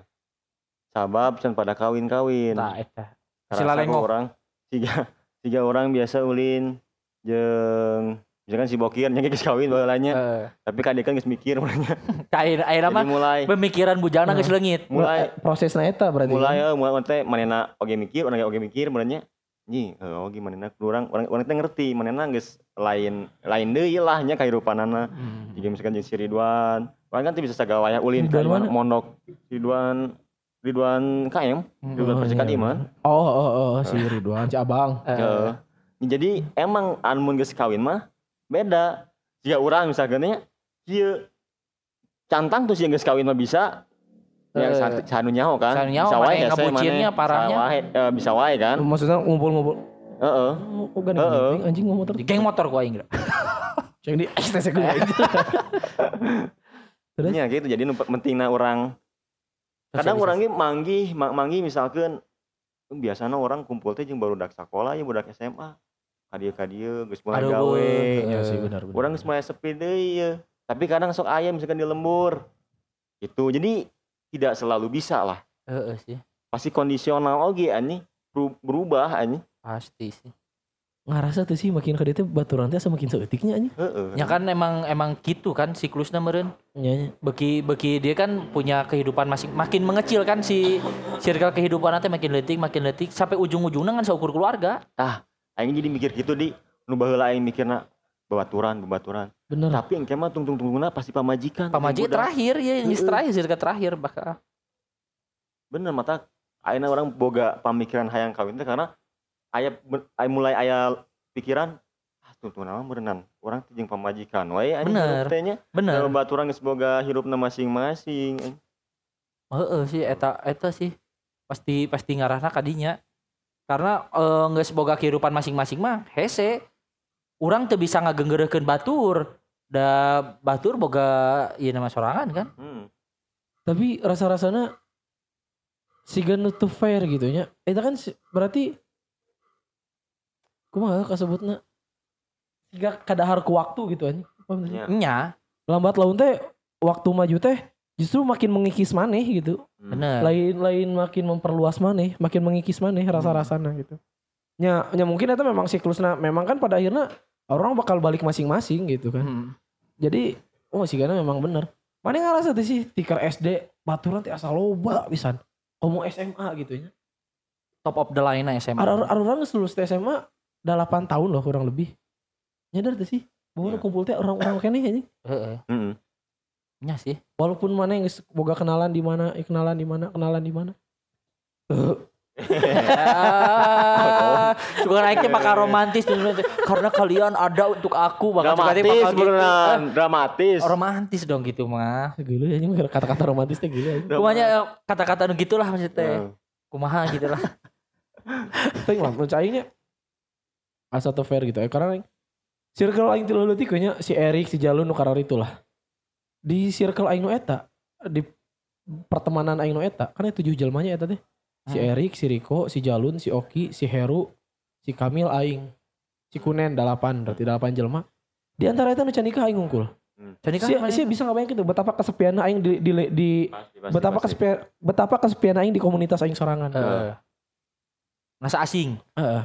Sabab can pada kawin-kawin. Tah eta. Sila orang tiga tiga orang biasa ulin jeung misalkan si Bokir nya geus kawin baheulanya Eh, tapi kadek kan geus mikir mulanya kain air jadi mah mulai. Pemikiran bujana geus leungit. mulai. Prosesna eta berarti. mulai eh mulai teh manena oge mikir orang oge mikir mulanya Nyi, eh, oge manena kurang orang orang teh ngerti manena geus lain lain deui lah nya kahirupanana Hmm. Jika misalkan jeung si Ridwan orang kan teh bisa sagawaya ulin ka mondok Ridwan Ridwan KM Ridwan Oh, percikan iya, iman Oh, oh, oh, si Ridwan, si Abang. Eh, Heeh. jadi emang amun geus kawin mah beda jika orang misalkan nya ieu cantang tuh sih geus kawin mah bisa yang Eh. satu sanu nyaho kan Sanu nyaho, bisa wae yang mana parahnya. bisa wae, eh, bisa wae kan Maksudnya ngumpul-ngumpul. heeh Oh, oh gak Heeh. anjing ngomong terus. Di geng motor gua aing. Ceng di STC gue. Terus? nya gitu jadi nu pentingna orang kadang orang ge manggih ma- manggih misalkan biasanya orang kumpul teh jeung barudak sakola ya budak SMA kadieu kadieu geus mulai Aduh, gawe. Iya sih benar benar. geus mulai sepi deui ya. tapi kadang sok aya misalkan di lembur gitu jadi tidak selalu bisa lah Heeh sih. pasti kondisional oge anjing Beru- berubah anjing Pasti sih. ngarasa tuh sih makin ke teh baturan teh semakin seetiknya anjing. heeh Ya kan emang emang gitu kan siklusnya meureun. Nya nya. Beki beki dia kan punya kehidupan masing makin mengecil kan si circle kehidupan nanti makin letik makin letik sampai ujung-ujungnya kan seukur keluarga. Aing jadi mikir gitu di nu baheula aing mikirna babaturan babaturan Bener. tapi engke mah tung tung tungna pasti pamajikan Pamaji Budak. terakhir ya yang terakhir circle terakhir bakal. bener mata ayeuna orang boga pamikiran hayang kawin teh karena aya be- aya mulai aya pikiran ah tuh tuh nama berenang orang jeung pamajikan wae Bener. hirup teh nya bener baturan geus boga hirupna masing-masing. Heeh sih eta eta sih pasti pasti ngarahna kadinya karena eh, nggak boga kehidupan masing-masing mah hese orang tuh bisa ngagenggerekeun batur da batur boga ieu nama sorangan kan hmm. Tapi rasa-rasanya siga nutup fair gitu nya. Itu kan si- berarti kumaha kasebutna siga kadahar ku waktu gitu sih? Nya. nya Lambat laun teh waktu maju teh justru makin mengikis maneh gitu. Hmm. bener Lain-lain makin memperluas maneh, makin mengikis maneh rasa-rasana gitu. Nya, nya mungkin itu memang siklusnya memang kan pada akhirnya orang bakal balik masing-masing gitu kan. Hmm. Jadi oh si Gana memang bener. Mana ngerasa tuh sih tikar SD baturan teh asal loba pisan. Ngomong SMA gitu ya. top of the line SMA Ar orang lulus teh SMA 8 tahun loh kurang lebih. Nyadar tuh sih bahwa Iya. kumpul teh orang-orang kene anjing. Heeh. Nya sih Walaupun mana yang boga kenalan di mana, eh, kenalan di mana, kenalan di mana. Ah, Suka naiknya bakal romantis. Karena kalian ada untuk aku bakal dramatis bakal gitu. beneran dramatis Eh, romantis dong gitu mah. Gila ya kata-kata romantis teh gila. Kumanya eh, kata-kata nu gitulah maksudnya. Kumaha gitu lah. Tapi lah menurut aing nya asa teu fair gitu. Eh, Karena circle aing tilu leutik nya si Erik, si Jalun nu karar itulah. Di circle aing nu eta di pertemanan aing nu eta kan ada tujuh jelmanya eta teh. Si Hmm. Erik, si Riko, si Jalun, si Oki, si Heru, si Kamil aing. Si Kunen delapan, berarti delapan jelma. Di antara itu nu nikah aing ngungkul. Jadi kan Si, si bisa ngabayang gitu betapa kesepian aing di, di, di Pasti, pasti, betapa pasti. kesepian betapa kesepian aing di komunitas aing sorangan. Heeh. Nasa asing. Heeh.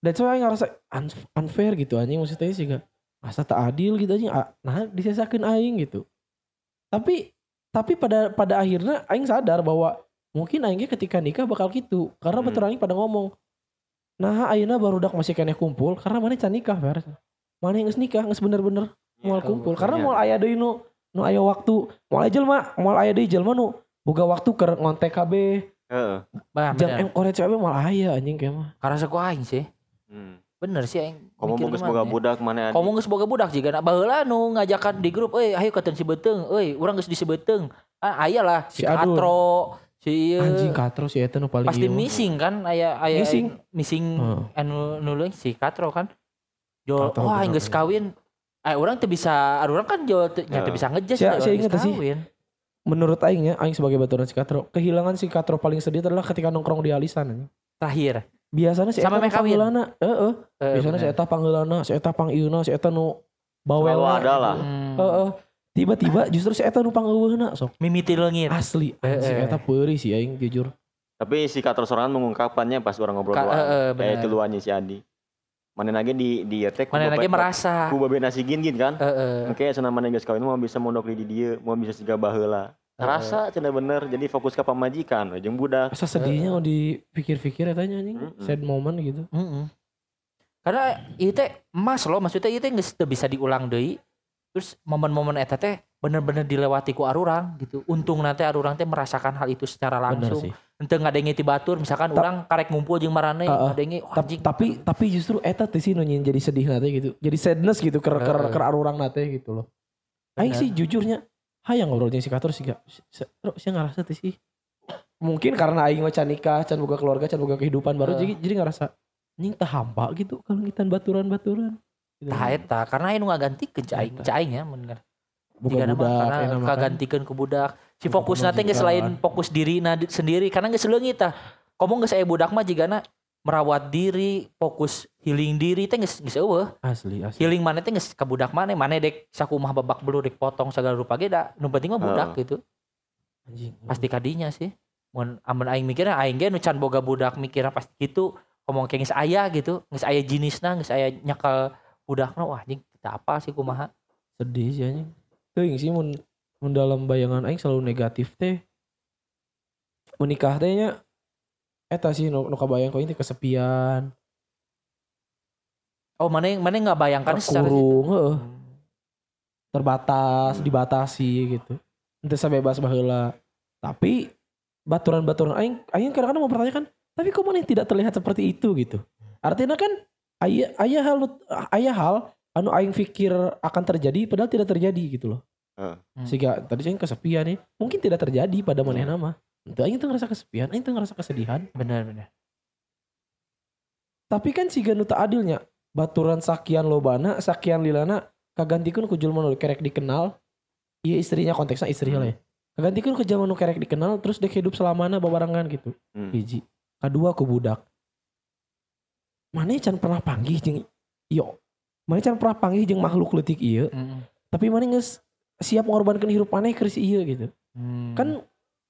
Dan so aing ngerasa un- unfair gitu anjing maksudnya sih gak masa tak adil gitu anjing. Ah, Nah, disesakeun aing gitu. Tapi tapi pada pada akhirnya aing sadar bahwa mungkin aingnya ketika nikah bakal gitu. Karena Hmm. betul aing pada ngomong. Nah, ayeuna barudak masih kena kumpul karena mana can nikah, Fer. Mana yang geus nikah, geus bener-bener moal kumpul. Karena Iya. moal aya deui nu nu aya waktu, moal aya jelema, moal aya deui jelema nu boga waktu keur ngontek KB, Heeh. Bah, jam bener. engkore cewek moal aya anjing kayak mah. Karena saku aing sih. Hmm. Bener sih aing. Komo mikirna geus mah, boga ya. budak mana Komo geus boga budak juga na baheula nu ngajakan di grup, "Euy, ayo katen si Beteung, euy, urang geus di si Beteung." Ah, aya lah si, Si. Katro, si ieu. Anjing katro si eta nu paling pasti missing kan aya aya Missing. missing Heeh. anu nulung si Katro kan. Jo, Katro wah bener, geus kawin. Eh orang tuh bisa, orang kan nya teu Heeh. bisa sia orang inget geus sih. kawin. menurut aing ya aing sebagai baturan si katro kehilangan si katro paling sedih adalah ketika nongkrong di alisan. Terakhir. Biasanya si Sama eta panggeulana heeh Eh, biasanya si eta panggeulana si eta pangieuna si eta nu bawel ada lah. Hmm. heeh tiba-tiba justru si eta nu panggeuweuna sok Mimiti leungit. asli anjing, si Heeh. eta peuri sih aing jujur Tapi si Kator sorangan mengungkapkannya pas orang ngobrol Ka- doang. eh, eh, Kayak luannya si Adi. Mana lagi di di ku Mana lagi merasa. ku babe nasi gin gin kan. Heeh. Oke, cenah mana geus kawin mau bisa mondok di dia, mau bisa siga baheula. Rasa cenah bener, jadi fokus ke pamajikan we jeung budak. asa sedihnya mau dipikir-pikir etanya anjing Mm-mm. sad moment gitu Heeh. Karena itu teh emas loh, maksudnya itu geus teu bisa diulang deui. Terus momen-momen eta teh bener-bener dilewati ku arurang gitu. Untung nanti arurang teh merasakan hal itu secara langsung. Ente ngadenge ti batur misalkan Ta- orang karek ngumpul jeung marane Heeh. ngadenge oh, Ta- anjing. tapi tapi justru eta teh sih nu nyin jadi sedih nate gitu jadi sadness gitu ker ker ker arurang nate gitu loh aing sih jujurnya hayang ngobrol jeung si Kator sih gak sih ngerasa teh sih mungkin karena aing mah can nikah can boga keluarga can boga kehidupan baru jadi jadi ngerasa anjing tah hampa gitu kalau ngitan baturan-baturan gitu. Tah eta karena ngagantikeun cai Eta. cai nya bener. boga Jika nama budak karena makan. kagantikeun ku budak. Si fokus nanti geus pemajikan. selain fokus diri na sendiri karena geus leungit tah. Komo geus aya budak mah jigana merawat diri, fokus healing diri teh geus geus eueuh. asli asli Healing mana teh geus ka budak mana, mana dek sakumaha babak belur dek potong segala rupa ge da. Nu penting mah budak gitu. anjing Pasti kadinya sih. Mun amun aing mikirnya aing ge nu can boga budak mikirnya pasti gitu. Ngomong kayak geus aya gitu, geus aya jenisna, geus aya nyakal budakna wah anjing kita apa sih kumaha. sedih sih anjing teuing sih mun mun dalam bayangan aing selalu negatif teh menikah teh nya eta sih nu, nu kabayang kau ini kesepian. Oh, mana yang mana yang nggak bayangkan secara terkurung heeh. Hmm. terbatas dibatasi gitu. Ente bebas baheula tapi baturan-baturan aing aing kadang-kadang mempertanyakan tapi kok mana tidak terlihat seperti itu? gitu. Artinya kan ayah ayah hal ayah hal anu aing pikir akan terjadi padahal tidak terjadi gitu loh. Heeh. Sehingga tadi saya kesepian nih. Mungkin tidak terjadi pada mana nama itu aing tuh ngerasa kesepian aing tuh ngerasa kesedihan. Bener bener. tapi kan si nu tak adilnya baturan sakian lobana sakian lilana kagantikeun ku jelema nu kerek dikenal. Iya istrinya konteksnya istri lah ya. Kagantikeun ku jelema nu kerek dikenal terus dek hidup selamana babarengan gitu. Hmm. hiji kedua ku budak. Mana can pernah panggih jeung yo. Mana can pernah panggih jeung makhluk leutik ieu Mm. tapi mana geus siap mengorbankan hidup mana ke si ieu gitu. Hmm. kan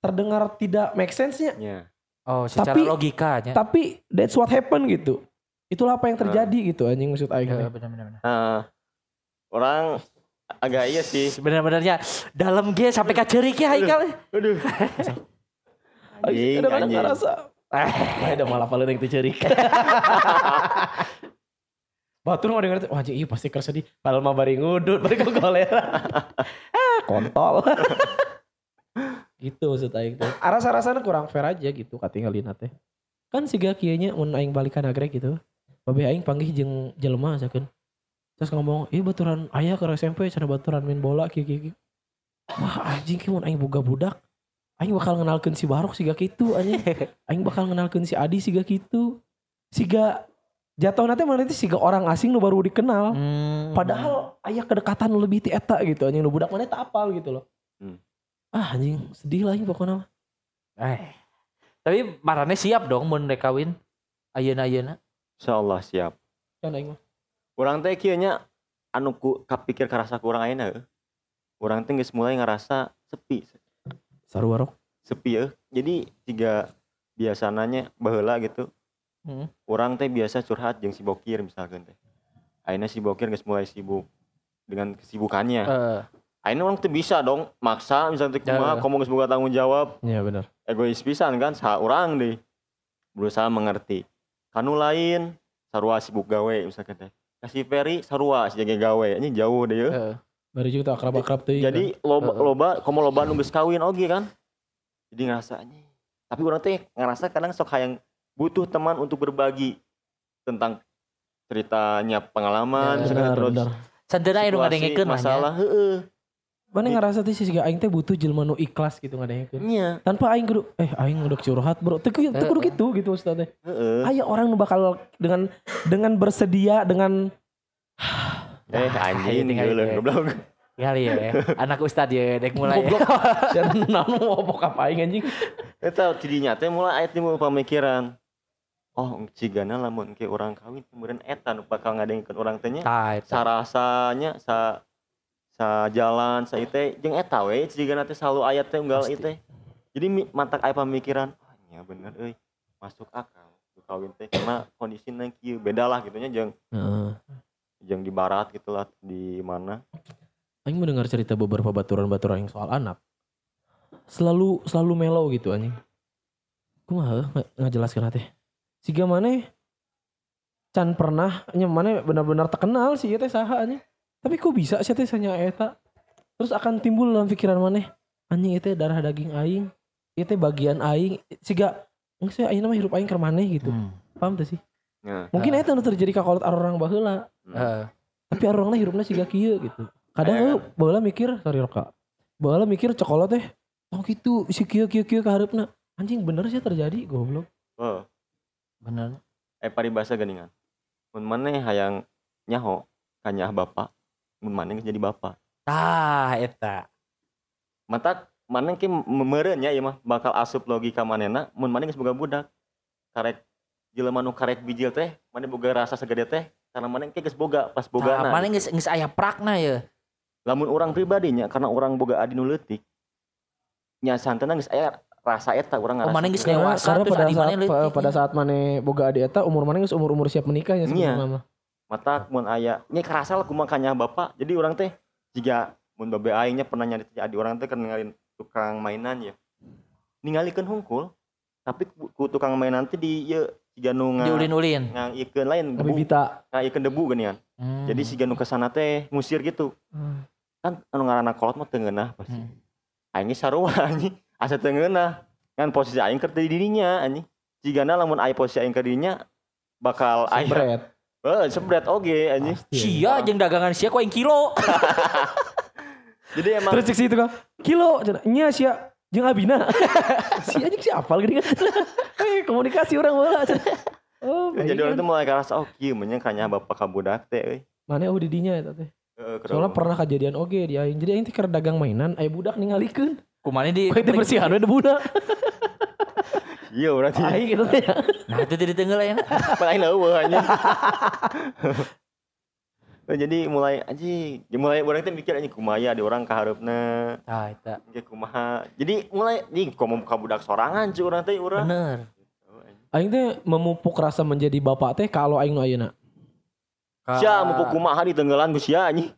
terdengar tidak make sense nya Ya. oh secara tapi- logikanya. tapi that's what happen gitu itulah apa yang terjadi gitu anjing maksud aing Ya, bener bener. Nah, orang agak iya sih. Sebenarnya dalam G sampai kacerik ya Haikal. Aduh. Anjing, kadang-kadang anjing. ngerasa Ah, udah malah paling itu cerik. Batur mau denger wah anjing iya pasti kerasa di padahal mah bari ngudut bari golera. ah, kontol. gitu maksud aing teh. Rasa-rasana kurang fair aja gitu katinggalin teh. Kan siga kieu nya mun aing balikan agrek gitu. Babe aing panggih jeung jelema sakeun. Terus ngomong, "Ih baturan aya ke SMP cara baturan main bola kieu kieu." kieu." Wah anjing kieu mun aing boga budak. Aing bakal ngenalkeun si Barok siga kitu anjing. Aing bakal ngenalkeun si Adi siga kitu. Siga jatuh nanti mana itu siga orang asing nu baru dikenal. Hmm. Padahal ayah kedekatan lebih ti eta gitu anjing nu budak mana tak apal gitu loh. Hmm. Ah anjing sedih lah anjing pokoknya. mah. Eh. Tapi marane siap dong mun rek kawin. Ayeuna-ayeuna. Insyaallah siap. Kan aing mah. Urang teh kieu nya anu ku kapikir karasa kurang ayeuna heuh. Urang teh geus mulai ngerasa sepi. Saru Barok. Sepi ya. Jadi tiga biasananya baheula gitu. Hmm. Orang teh biasa curhat jeung si Bokir misalkan teh. Ayeuna si Bokir geus mulai sibuk dengan kesibukannya. Eh, Ayeuna orang teh bisa dong maksa misalnya kumaha Ya. komo geus boga tanggung jawab. Iya benar. Egois pisan kan sa urang deh. Berusaha mengerti. Kanu lain sarua sibuk gawe misalkan teh. Kasih Ferry sarua si jaga gawe. Ini jauh deh ya. Bari juga tak akrab-akrab teh. Jadi loba Heeh. loba komo loba nu geus kawin oge kan. Jadi ngerasa anjing. Tapi orang teh ngerasa kadang sok hayang butuh teman untuk berbagi tentang ceritanya pengalaman Ya, misalkan benar, terus benar. Ngadengkeun mah nya. masalah heeh. Mana ngerasa teh si siga aing teh butuh jelema nu ikhlas gitu ngadengkeun. Nya, Tanpa aing kudu eh aing udah curhat bro. Teu kudu gitu gitu maksudnya teh. heeh. Aya orang nu bakal dengan dengan bersedia dengan Eh anjing tinggal ya. goblok. Kali ya. Anak ustad ya dek mulai. goblok. Dan naon mau apa aing anjing. Eta tidinya teh mulai aya timbul pamikiran. Oh, cigana lamun ke orang kawin kemudian eta nu bakal ngadengkeun urang teh nya. Eta. sarasanya sa sa jalan sa ieu jeung eta we cigana teh selalu aya teh unggal teh. Jadi mantak aya pamikiran, ah nya bener euy, masuk akal kawin teh karena kondisina kieu beda lah gitu nya jeung Heeh. jeung di barat gitu lah di mana. Aing mendengar cerita beberapa baturan-baturan yang soal anak. Selalu selalu mellow gitu anjing. Kumaha nggak ngajelaskeun teh. Siga maneh can pernah nya maneh benar-benar terkenal sih teh saha anjing. Tapi kok bisa sih teh sanya eta? Terus akan timbul dalam pikiran maneh, anjing itu darah daging aing, itu bagian aing. Siga geus aing mah hirup aing ke maneh gitu. Hmm. Paham tuh sih? Nah, Mungkin eta nu terjadi ka kolot orang baheula. Eh, tapi orangnya hirupnya siga kieu gitu kadang eh baheula mikir sorry roka baheula mikir cokolot teh oh gitu si kieu kieu kieu kaharepna anjing bener sih terjadi goblok oh, bener. eh paribasa geuningan. Mun maneh hayang nyaho kanyah bapak, mun maneh geus jadi bapak. Tah eta. Matak maneh ke meureun nya ieu mah bakal asup logika manehna mun maneh geus boga budak. Karek jelema nu karek bijil teh, maneh boga rasa segede teh karena maneh ke geus boga pas Tah, bogana. mana geus geus aya prakna ya. lamun orang pribadinya karena orang boga adi nu leutik nya santana geus aya rasa eta urang Oh, ngarasa. maneh geus karena, dewasa karena pada adi saat maneh pada saat mana boga ade eta umur mana geus umur umur siap menikahnya Iya. sebenarnya mah mata mun aya nya kerasa lah kumaha kanya bapak jadi orang teh jika mun babe aingnya pernah nyari adi orang teh kan ninggalin tukang mainan ya. Ningalikeun hungkul tapi ku, tukang mainan teh di ieu siga nu nga Diulin-ulin. nga ikeun lain debu. Bita nga ikeun debu geuningan Hmm. jadi siga nu ke sana teh ngusir gitu. Kan anu ngaranna kolot mah teu ngeunah pasti. Hmm. aing ge sarua anjing. Asa teu ngeunah. Kan posisi aing keur di dirinya anjing. Jigana lamun aya posisi aing keur dirinya bakal aya Sebret. eh sebret oge anjing Sia jeung dagangan sia yang kilo. jadi emang Terus cek situ kan, kilo, nya sia, jeung Abina. si anjing si apal gini kan. Eh, komunikasi orang bola. Oh, jadi baik orang kan. tuh mulai ngerasa oh kieu menya kanya bapak kabudak teh euy Mana oh didinya eta teh. Eh, Soalnya pernah kejadian oge di aing. Jadi aing teh keur dagang mainan, aya budak ningalikeun. Kumane di Kayak teh bersihan we budak. Iya berarti Aing gitu teh. Nah, itu di tengah ya. Paling leuweuh anjing. Jadi mulai anjing, jadi mulai orang teh mikir anjing kumaya di orang kaharupna, Tah eta. ge kumaha. Jadi mulai nih kok mau buka budak sorangan cuy orang teh urang. Bener. Aing teh memupuk rasa menjadi bapak teh kalau aing nu ayeuna. Sia mau kumaha di tenggelan ku sia anjing.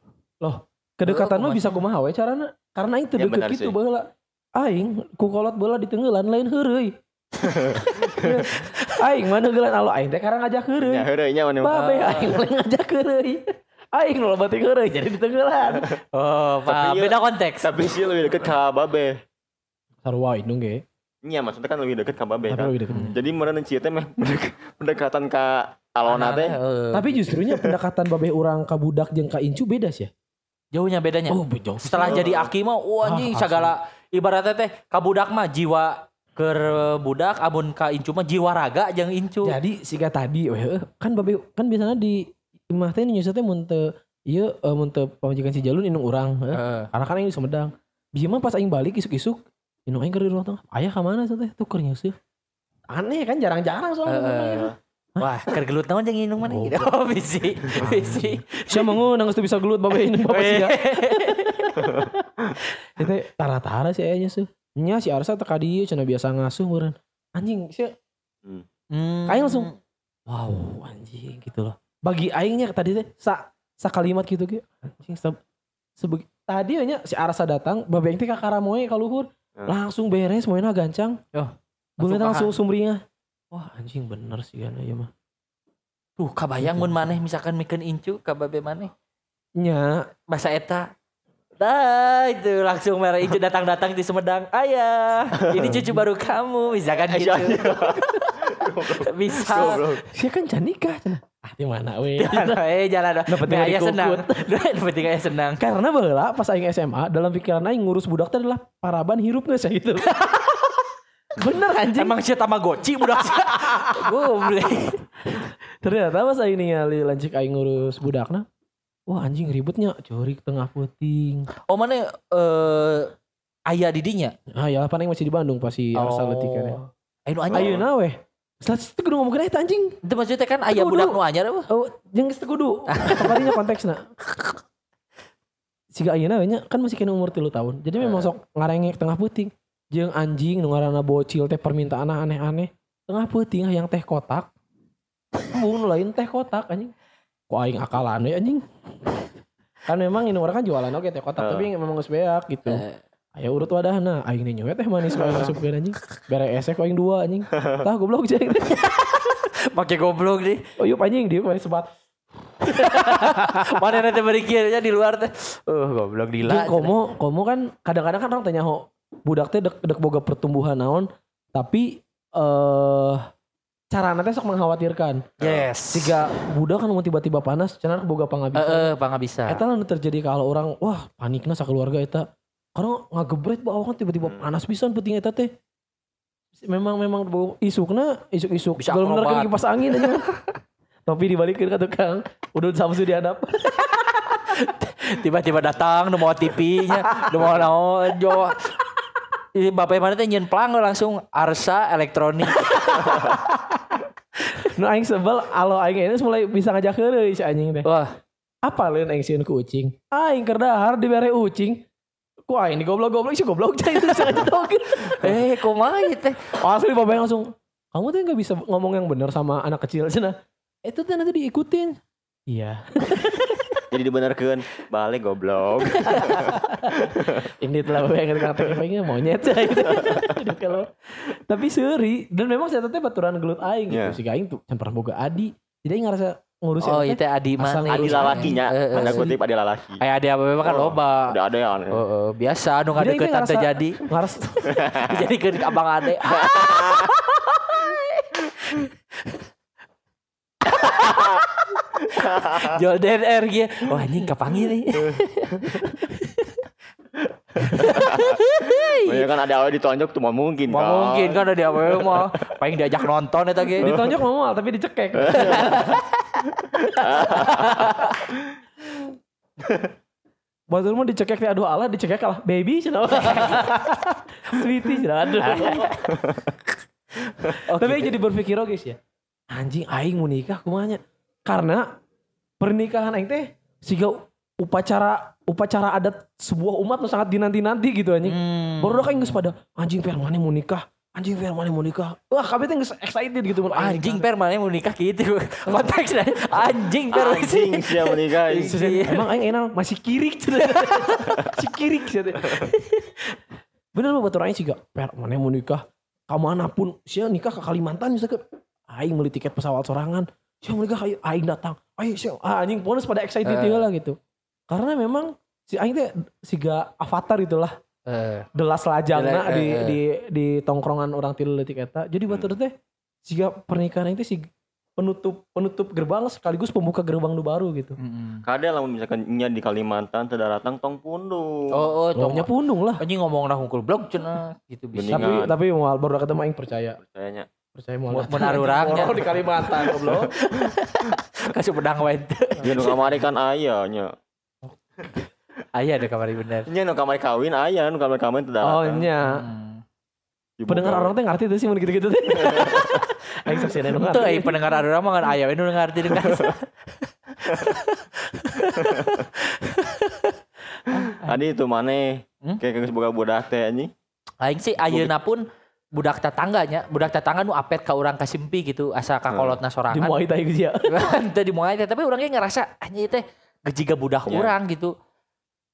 Kedekatan Oh, mah bisa kumaha we carana. Karena aing teu Ya, deket gitu sih. baheula. Aing ku kolot bola di tenggelan lain heureuy. aing mana gelan alo aing teh karang ngajak heureuy. Ya heureuy nya mana. Babe aing mulai ngajak heureuy. Aing lo batik heureuy jadi di tenggelan. Oh, paham. Tapi iya- Beda konteks. Tapi sih lebih deket ka babe. Sarua indung ge. Iya maksudnya kan lebih deket ka babe kan. lebih deket. Jadi meureun cia teh pendekatan ka alona teh. Eh, Tapi justrunya pendekatan babe orang ka budak jeung ka incu beda sih ya. jauhnya bedanya. Oh, jauh. Setelah jadi aki mah wah anjing Ah, segala ibaratnya teh ka budak mah jiwa keur budak amun ka incu mah jiwa raga jeung incu. Jadi siga tadi weh kan babe kan biasanya di imah teh nyusul teh mun teu ieu eh, mun teu pamajikan si Jalun indung urang. Heeh. Karena kan aing di Sumedang. Bieu mah pas aing balik isuk-isuk indung aing keur di ruang tengah. Aya ka mana teh tuh keur. Aneh kan jarang-jarang soalnya. Heeh. Wah, keur gelut naon jeung indung mana gitu. Oh, bisi. Bisi. Sia mangu nangis tuh bisa gelut babe indung bapak siga. Itu tara-tara sih aya nyusuh. Nya si Arsa teka dieu cenah biasa ngasuh meureun. Anjing sia Hmm. Aing langsung wow anjing gitu loh. Bagi aingnya tadi teh sa sa kalimat gitu ge anjing se, sebeg- tadi nya si Arsa datang babeng teh ka karamoe ka luhur Hmm. langsung beres moena gancang. Oh, Bunga langsung langsung sumringah. Wah anjing bener sih kan ya mah. Tuh kabayang mun maneh misalkan mikeun incu ka babe maneh. Nya Bahasa eta Dah itu langsung merah incu datang-datang di Sumedang. Ayah, ini cucu baru kamu, misalkan gitu. Bisa. Sia kan nikah. Ah di mana we. eh jalan dong. Dapat Nah, dari ayah senang. Dapat penting ayah senang. Karena baheula pas aing SMA dalam pikiran aing ngurus budak teh adalah paraban hirup geus ya gitu. Bener anjing. Emang si Tamagotchi budak sih. Goblok. Ternyata pas aing ningali lancik aing ngurus budakna. Wah anjing ribetnya curi tengah puting. Oh mana eh ayah didinya? Ah ya pan aing masih di Bandung pas si Arsa leutik kan. Ayo anyar. Ayeuna weh. Setelah itu kudu ngomong eta anjing. Itu maksudnya kan ayah budak nu anyar apa? Oh, jeung geus kudu. Keparinya konteksna. Siga ayeuna we nya kan masih kena umur 3 tahun. Jadi memang sok ngarengek tengah puting. Jeung anjing nu ngaranna bocil teh permintaan aneh-aneh. Tengah puting yang teh kotak. Mun lain teh kotak anjing. Kok aing akalan we anjing. Kan memang ini orang kan jualan oke teh kotak tapi memang geus beak gitu. Ayo urut wadahna, aing nih nyuet teh manis wae masukkeun anjing. Bere esek aing dua anjing. Tah goblok jeung. Pakai goblok nih. Oh yuk anjing dia kemarin sebat. Mana nanti berikirnya di luar teh. Uh, goblok Jeung dila. komo komo kan kadang-kadang kan orang tanya ho budak teh dek, dek boga pertumbuhan naon tapi eh carana teh sok mengkhawatirkan. Yes. Jika budak kan mau tiba-tiba panas, cenah boga pangabisan. eh, bang nggak bisa. Eta lalu terjadi kalau orang wah panikna sakeluarga eta. Karena ngagebret bawa kan tiba-tiba Hmm. panas pisan penting eta teh. Memang memang bau isukna isuk-isuk. Bisa Kalau bener kan kipas angin aja. Topi dibalikin ke tukang. Udah samsu dihadap. Tiba-tiba datang, TV-nya, nu mau naon, jo. Bapak mana teh nyen plang langsung Arsa elektronik. Nu aing sebel alo aing ini mulai bisa ngajak heureuy si anjing teh. Wah, Apa lain aing sieun ku ucing? Aing keur dahar dibere ucing. Ku aing digoblok-goblok sih goblok cai itu sengaja togeun. eh kumaha teh? Asli bapak yang langsung kamu tuh nggak bisa ngomong yang benar sama anak kecil cina. Itu tuh nanti diikutin. Iya. Jadi dibenerkeun balik goblok. Ini telah yang kata kayaknya monyet cai gitu. Jadi kalau tapi seri dan memang saya teh baturan gelut aing gitu. Iya. Si aing tuh pernah boga adi. Jadi aing ngerasa ngurusin Oh teh. itu adi Asal mana? Adi ngurus lalakinya, Eh, eh, ada kutip adi lalaki. Kayak ada apa kan Oh, loba. Udah ada ya. Oh, oh, biasa anu Jadi itu ngadeketan ngerasa- terjadi. ngaras Jadi ke abang ade. Jordan R gitu. Wah anjing kapangi nih. Ya kan ada awal ditonjok tuh mau mungkin Mau kan. mungkin kan ada apa mah. Paling diajak nonton eta ge. ditonjok ngomong tapi dicekek. Batur mah dicekek aduh Allah dicekek kalah baby cenah. Sweetie cenah aduh. Tapi jadi berpikir oke guys ya. Anjing aing mau nikah kumanya. Karena pernikahan aing teh siga upacara upacara adat sebuah umat nu sangat dinanti-nanti gitu anjing. Hmm. Baru kan geus pada anjing per mana mau nikah. Anjing per mana mau nikah. Wah kabeh teh geus excited gitu mun Anjing nikah. per mana mau nikah gitu. Konteksnya anjing per Anjing siapa menikah. Iya. Emang aing enak masih kirik si kirik cenah. Bener mah batur aing sih gak per mana mau nikah. Kamana pun sia nikah ke Kalimantan misalkan aing beli tiket pesawat sorangan. Sia mau nikah aing, datang. Aing sia ah, anjing bonus pada excited Eh. lah gitu. Karena memang si aing teh siga avatar itulah. Eh, Delas lajangna Dela- di, eh. di di tongkrongan orang tilu leutik eta. Jadi batur teh siga pernikahan itu si penutup penutup gerbang sekaligus pembuka gerbang nu baru gitu. mm. Kada lah misalkan nya di Kalimantan terdaratang tong pundung. Oh, oh, Tongnya tong. pundung lah. Anjing ngomong nah hungkul blog cenah gitu bisa. Tapi tapi mau baru ketemu aing percaya. Kayaknya. Percaya mau Mau- benar orangnya. di Kalimantan goblok. Kasih pedang wae. Dia nu kamari kan ayahnya. Aya ada kamari bener. Nya nu kamari kawin ayah nu kamari kawin Oh terdaratang. nya. Hmm. Pendengar orang teh ngerti tuh sih mun gitu-gitu teh. Aing sok sieun nu Tuh, ngerti. eh, pendengar ada orang mah kan aya we nu ngarti dengan. Adi itu mana? Hmm? Kayak geus boga budak teh anjing. Aing sih ayeuna pun budak tetangganya, budak tetangga nu apet ka urang kasimpi gitu, asa ka kolotna Di sorangan. Muay Thai gitu ya. Teu di Muay Thai, tapi orangnya ngerasa anjing teh gejiga budak Ya. urang gitu.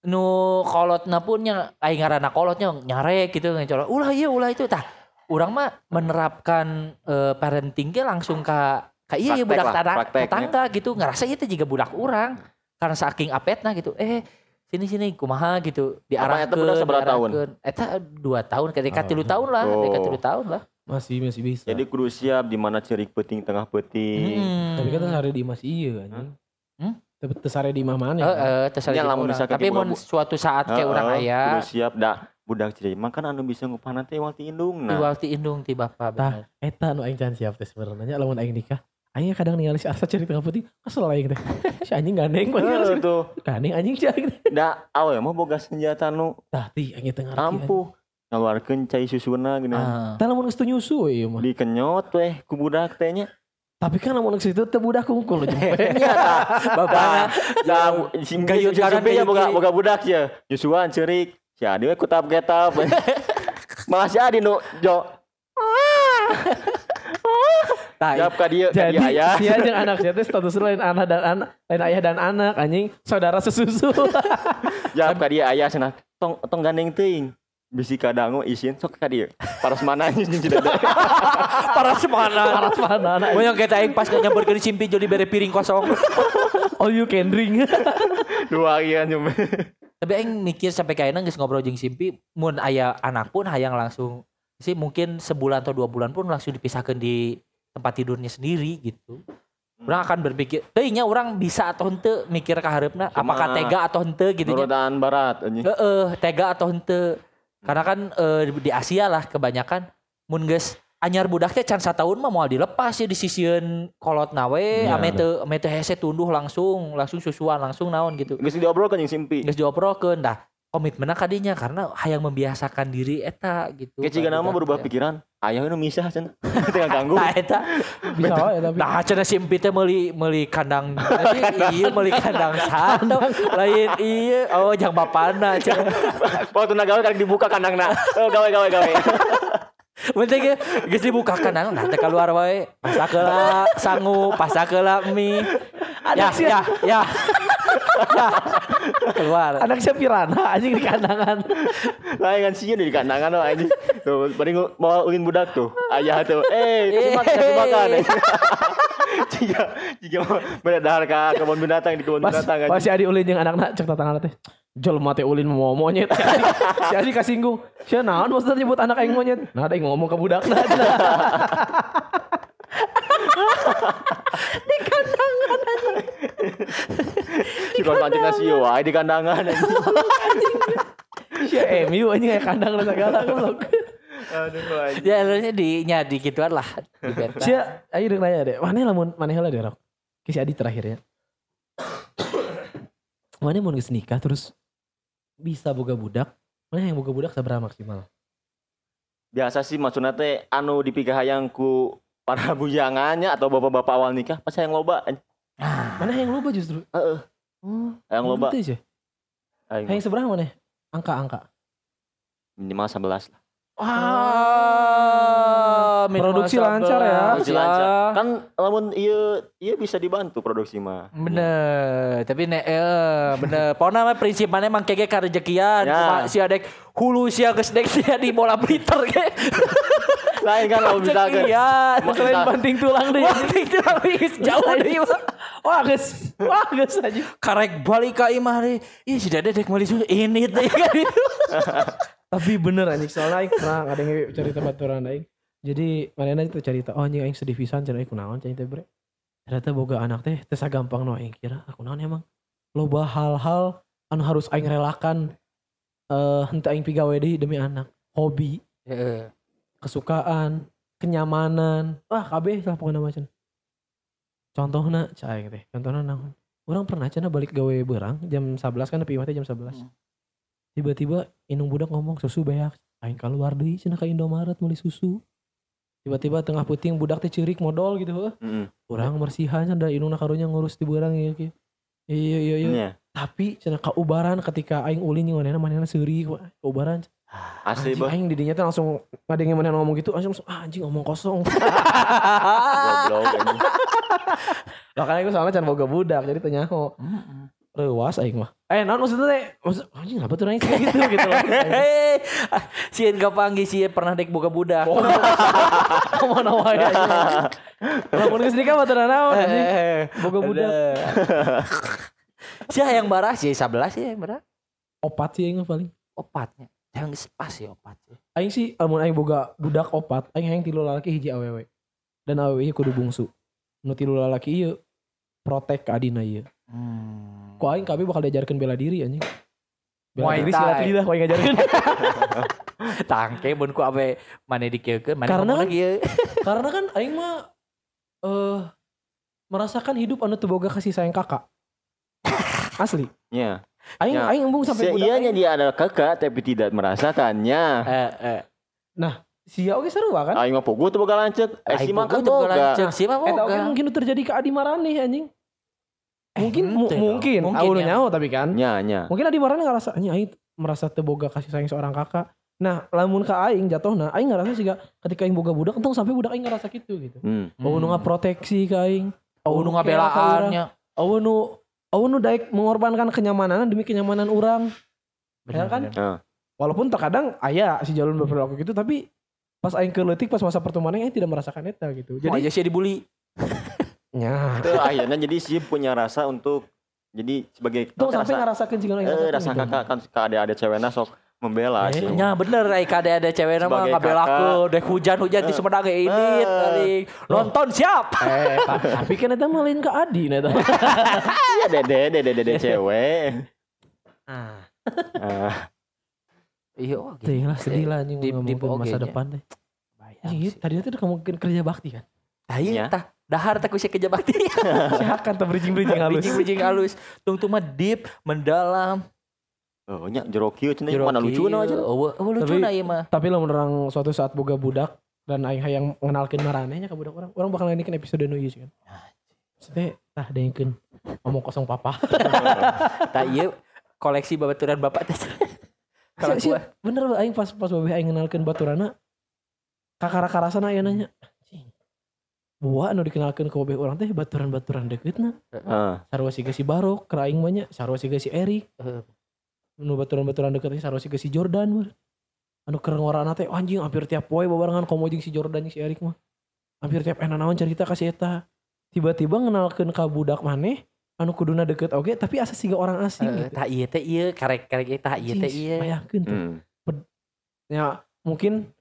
Nu kolotna pun nya aing ngaranna kolotnya nyarek gitu ngecolot. Ulah ieu ulah itu tah. Urang mah menerapkan eh, parenting ge langsung ka ka iya ieu Praktek budak ya. tetangga gitu. Ngerasa ieu teh juga budak urang. Karena saking apetna gitu. Eh sini sini kumaha gitu diarahkeun. eta budak seberapa tahun? Eta 2 tahun ketika Oh. 3 tahun lah, Oh. ketika 3 tahun lah. Masih masih bisa. Jadi kudu siap di mana cerik peting tengah peting. Hmm. tapi kan hari di masih iya anjing. Hmm? Tapi tesare di mah mana? Eh, kan? eh, jeung lamun urang. misalkan Tapi di mun budak- suatu saat kayak orang Heeh, aya Kudu siap dah budak cerik mah kan anu bisa ngupahna teh waktu indung di nah. waktu indung ti bapak bener. Eta nu aing can siap teh sebenarnya lamun aing nikah. Aing kadang ningali si Arsa cerita tengah putih, kesel aing teh. Si anjing gandeng Heeh, banget. tuh. Gandeng anjing teh. Da awe mah boga senjata nu Tah ti aing teh ngarti. anjing. ampuh. Ngaluarkeun cai susuna gini. Ah. Tah lamun geus nyusu ieu mah. Dikenyot weh ku budak teh nya. Tapi kan lamun geus itu teu budak kungkul jempe. Nya tah. Bapakna Da kanan, kanan ya boga boga budak ya. Nyusuan cerik. Si Adi we kutap getap. Malah si Adi nu jo. Tah, Jawab ka dieu ka Jadi dieu aya. sia jeung anak sia teh statusnya lain anak dan anak, lain ayah dan anak anjing saudara sesusu. Jawab ka dieu aya cenah. Tong tong gandeng teuing. Bisi kadangu isin sok ka dieu. Paras mana anjing jeung semana. Paras mana anak. Mau yang kita aing pas nyamperkeun simpi jadi bere piring kosong. All you can drink. Dua ieu cuma. Tapi aing mikir sampai kayaknya geus ngobrol jeung simpi mun aya anak pun hayang langsung sih mungkin sebulan atau dua bulan pun langsung dipisahkan di tempat tidurnya sendiri gitu. Orang akan berpikir, teuingnya orang bisa atau henteu mikir ka hareupna, Cuma apakah tega atau henteu gitu. Nurutan barat anjing. Heeh, tega atau henteu. Karena kan eh, di Asia lah kebanyakan mun geus anyar budak teh can sataun mah moal dilepas ya disisieun kolot nawe Iya. ame teu ame teu hese tunduh langsung langsung susuan langsung naon gitu. Geus diobrolkeun jeung simpi. Geus diobrolkeun dah komitmenna kadinya karena hayang membiasakan diri eta gitu. Kayak ciga nama berubah teh. pikiran. Ayah nu misah cenah. Tengah ganggu. Nah eta Bisa wae tapi. Nah, cenah simpi teh meuli meuli kandang iya meuli kandang sandang lain iya oh jang bapana cenah. Waktu nagawe kan dibuka kandangna. Oh gawe gawe gawe. Penting ge geus dibuka kandang nah teh keluar wae pasakeula sangu pasakeula mie. Ya sia, ya ya. Keluar. anak sia piranha anjing di kandangan. Lain kan sieun di kandangan we anjing. Tuh paling mau ulin budak tuh. Ayah tuh. Eh, kasih makan, kasih makan. jika jika mau beredar ke kebun binatang di kebun binatang aja. si Adi ulin yang anak-anak cek tatangana teh. Jol mate ulin mau monyet. Si Adi, si Adi kasinggung. Si naon maksudnya nyebut anak aing monyet. Nah, ada yang ngomong ke budakna. Si kon pancing nasi wae di kandangan anjing. Si MU anjing kayak kandang dan segala goblok. Aduh anjing. Ya alurnya di nya di gituan lah. Di beta. Si ayo deuk nanya deh. Mana lamun mana heula deh rok. Ke si Adi terakhir ya. Mana mau geus nikah terus bisa boga budak. Mana yang boga budak seberapa maksimal? Biasa sih maksudnya teh anu dipikah hayang ku para bujangannya atau bapak-bapak awal nikah pas yang loba anjing. Mana yang lupa justru? Heeh. Oh, Yang loba. Aja. Yang seberapa mana? Angka-angka. minimal 11 lah. Ah, minimal Produksi lancar ya. Produksi lancar. Kan lamun iya iya bisa dibantu produksi mah. Bener, tapi ne eh bener. Pokoknya mah prinsip mana emang kege karejekian. Ya. Si adek hulu sia geus dek sia di bola Blitter ge. Lain kan kalau misalkan. Ma- Selain banting tulang deh. Wah, itu habis jauh deh. Wah, guys. Wah, guys aja. Karek balik ka imah deh. Ih si dede dek meuli ini teh kan itu. Tapi bener anjing soalnya aing pernah ada yang cerita baturan aing. Jadi mana itu cerita oh anjing aing sedih pisan cenah aing kunaon cenah teh bre. Ternyata boga anak teh teh gampang no aing kira aku naon emang. Loba hal-hal anu harus aing relakan eh henteu aing pigawe deui demi anak. Hobi, Heeh. Kesukaan, kenyamanan. Wah, kabeh lah pokoknya macam. Contohna cah aing teh. Contohna naon? Orang pernah cenah balik gawe berang jam 11 kan imah teh jam 11. Hmm. Tiba-tiba indung budak ngomong susu beak. Aing keluar deui cenah ka Indomaret beli susu. Tiba-tiba tengah puting budak teh ceurik modal gitu. Heeh. Urang bersihan cenah da indungna karunya ngurus di berang ieu kieu. Iya iya iya. Nya. Tapi cenah kaubaran ketika aing ulin jeung manehna manehna seuri kaubaran. Asli Anjing aing didinya teh langsung ngadenge manehna ngomong gitu langsung ah, anjing ngomong kosong. Goblok anjing. Makanya gue soalnya can boga budak jadi tanya ho. Lewas aing mah. Eh naon maksudnya teh? Maksud anjing apa tuh aing kayak gitu gitu loh. Sieun kapanggih sieun pernah dek boga budak. Mau nawa ya. Lamun geus nikah mah naon anjing. Eh, Boga budak. Sia yang barah sih 11 sih yang barah. Opat sih aing mah paling. Opatnya. Yang geus pas sih opat sih. Aing sih lamun aing boga budak opat, aing hayang tilu lalaki hiji awewe. Dan awewe ieu kudu bungsu. Nu tilu lalaki ieu protek ka adina ieu. Hmm. Ku aing kabeh bakal diajarkeun bela diri anjing. Bela Muay diri silat lidah ku aing ngajarkeun. Tangke mun ku abe mane dikeukeun mane Karena kan- lagi ya. Karena kan aing mah eh merasakan hidup anu teu boga kasih sayang kakak. Asli. Nya. Aing Ya. aing embung sampai budak aing. dia adalah kakak tapi tidak merasakannya. Eh eh. Sia oge seru kan? Aing mah pogo tuh boga lancet. Eh si mah kan boga boga. lanceuk sih mah Eta oge boga. mungkin nu terjadi ke Adi Marane anjing. Mungkin Eh, mu- mungkin, mungkin ya. nyaho tapi kan. Nya nya. Mungkin Adi Marane ngerasa anjing aing merasa teu boga kasih sayang seorang kakak. Nah, lamun ka aing jatuhna, aing ngerasa juga ketika aing boga budak untung sampai budak aing ngerasa gitu gitu. Hmm. Oh nu ngaproteksi ka aing. Oh nu ngabelaannya. Oh nu Oh nu daek mengorbankan kenyamanan demi kenyamanan orang. Ya kan? Heeh. Walaupun terkadang aya si jalur berperilaku gitu tapi pas aing keuletik pas masa pertemanan aing tidak merasakan eta gitu. Jadi Jadi aja sih dibully. nya Itu akhirnya jadi si punya rasa untuk jadi sebagai Tuh Kan sampai rasa, ngerasakan sih eh, rasa kakak kan ke ada-ada cewekna sok membela Eh, sih. Nya bener ai kade ada cewek nama Sebagai ngabelakeun dek hujan-hujan di Eh. Sumedang ge ini Eh. kali. Nonton siap. Eh, ta- tapi kan eta mah lain ke Adi nah eta. Iya dede dede dede cewek. Ah. Ah, Iya oke. Teh lah sedih lah anjing Di- di masa depan sih. ieu tadinya tuh udah mungkin kerja bakti kan. Tah iya Nya. tah. Dahar teh ku sia kerja bakti. Siakan teh bridging-bridging halus. Bijing-bijing halus. Tung tuh mah deep, mendalam. Oh nya jero kieu cenah mana lucu Jeruk aja. Oh, oh lucu Tapi- na ieu mah. Tapi lamun orang suatu saat boga budak dan aing hayang ngenalkeun maranehnya ka budak orang, orang bakal ngenikin episode nu ieu sih kan. Maksudnya tah dengkeun ngomong kosong papa. Tah ieu koleksi babaturan bapak teh. Kalau Si- si- gua bener ba, aing pas pas babe aing ngenalkeun baturana kakara-karasana aya nanya. Buah anu dikenalkeun ke babe urang teh baturan-baturan dekeutna. Heeh. Sarua siga si Barok, keur aing mah nya sarua siga si Erik. Heeh. Nu baturan-baturan deket sarua siga si Jordan mah. Anu keur ngorana teh "Oh, anjing hampir tiap poe babarengan komo jeung si Jordan jeung si Erik mah. Hampir tiap enak naon cerita ka si eta. tiba-tiba ngenalkeun ka budak maneh anu kuduna deket oge tapi asa siga orang asing Eh, gitu. tah ieu teh ieu karek karek tah ieu teh ieu. bayangkeun tuh. Hmm. Ya mungkin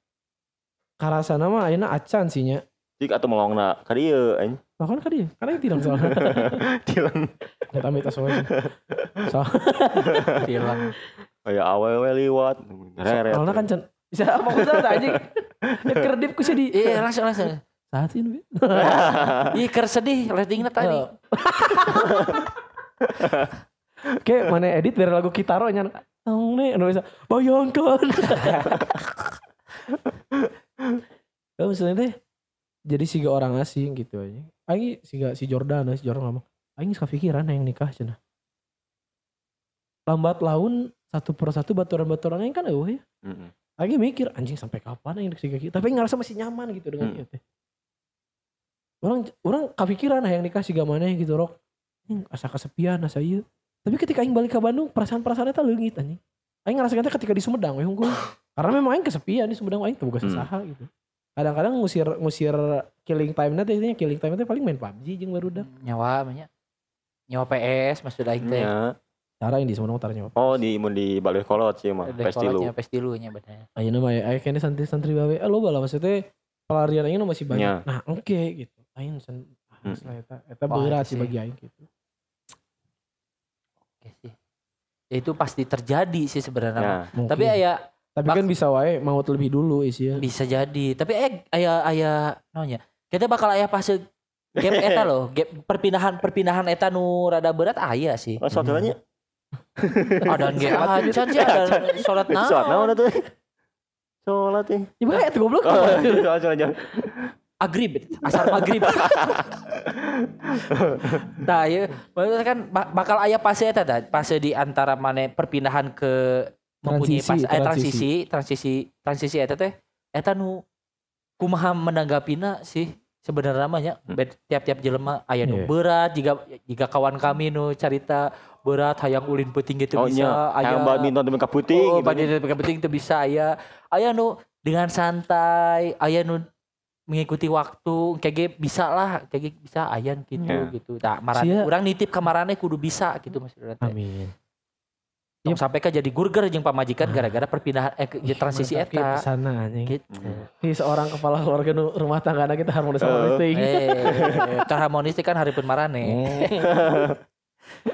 karasana mah ayeuna acan sih nya. Cik atau melongna ka dieu anjing. Lah kan ka dia, karena yang tidak soalnya. Tilang Kita minta soalnya. So, Tilang. kayak awewe liwat. Soalnya kan can bisa apa usah anjing. Ya kerdip ku sih di. Iya langsung langsung. Saat nu. Iya ker sedih ratingnya tadi. Oh. Oke, mana edit dari lagu Kitaro nya. Tong nih, anu bisa bayangkan. Maksudnya teh jadi siga orang asing gitu aja. Aing siga si Jordan, si Jordan ngomong, Aing suka pikiran yang nikah cina. Lambat laun satu persatu baturan-baturan yang kan eueuh ya. Mm-mm. Aing mikir anjing sampai kapan aing siga gitu. Tapi ngerasa masih nyaman gitu dengan Hmm. ieu teh. Orang orang kepikiran yang nikah siga mana gitu rok. Anjing asa kesepian asa ieu. Tapi ketika aing balik ke Bandung, perasaan-perasaan eta leungit anjing. Aing ngerasa ketika di Sumedang we unggul. Karena memang aing kesepian di Sumedang aing teu boga Hmm. sasaha gitu. Kadang-kadang ngusir ngusir killing time nanti intinya killing time nanti paling main PUBG jeung barudak. Nyawa namanya. Nyawa PS maksud aing teh. Ya. Cara yang di Sumedang tar nyawa. Oh di mun di balik kolot sih mah. Udah Pasti lu. kolotnya pasti lu nya bener. Ayeuna mah aya kayaknya santri-santri bae. Eh loba lah maksudnya pelarian aing nu masih banyak. Ya. Nah, oke gitu. Aing sen Hmm. Asli eta eta berat itu sih bagi aing gitu. Oke sih. Ya, itu pasti terjadi sih sebenarnya. Ya. Tapi aya tapi bak- kan bisa wae mau lebih dulu isi ya. bisa jadi. Tapi eh aya aya naonnya? Kita bakal aya fase gap eta loh, gap perpindahan perpindahan eta nu rada berat aya sih. Oh, saudaranya Ada ge acan sih ada salat naon. Sholat naon atuh? Sholat eh. Ibu eta goblok. Sholat jangan. Agrib, asar maghrib. nah, ya, maksudnya kan ba- bakal aya fase eta dah, fase di antara mana perpindahan ke mempunyai Transisi, pas, eh, transisi. transisi, transisi, eta teh eta nu kumaha menanggapina sih sebenarnya namanya tiap-tiap jelema aya nu Iya. berat jika jika kawan kami nu carita berat hayang ulin peuting gitu Oh bisa nya, yang badminton temen kaputing Oh, badminton penting itu bisa aya. Aya nu dengan santai, aya nu mengikuti waktu, kayak bisa lah, kayak bisa ayan gitu Ya. gitu. Nah, marane Sia. urang nitip ke marane kudu bisa gitu maksudnya. Amin. Sampai ke jadi gurger jeung pamajikan gara-gara perpindahan eh ke- transisi eta. Ke sana anjing. Gitu. Ini seorang kepala keluarga nu rumah tangga kita harmonis Eh. harmonis teuing. Eh, cara harmonis teh kan hareupeun marane.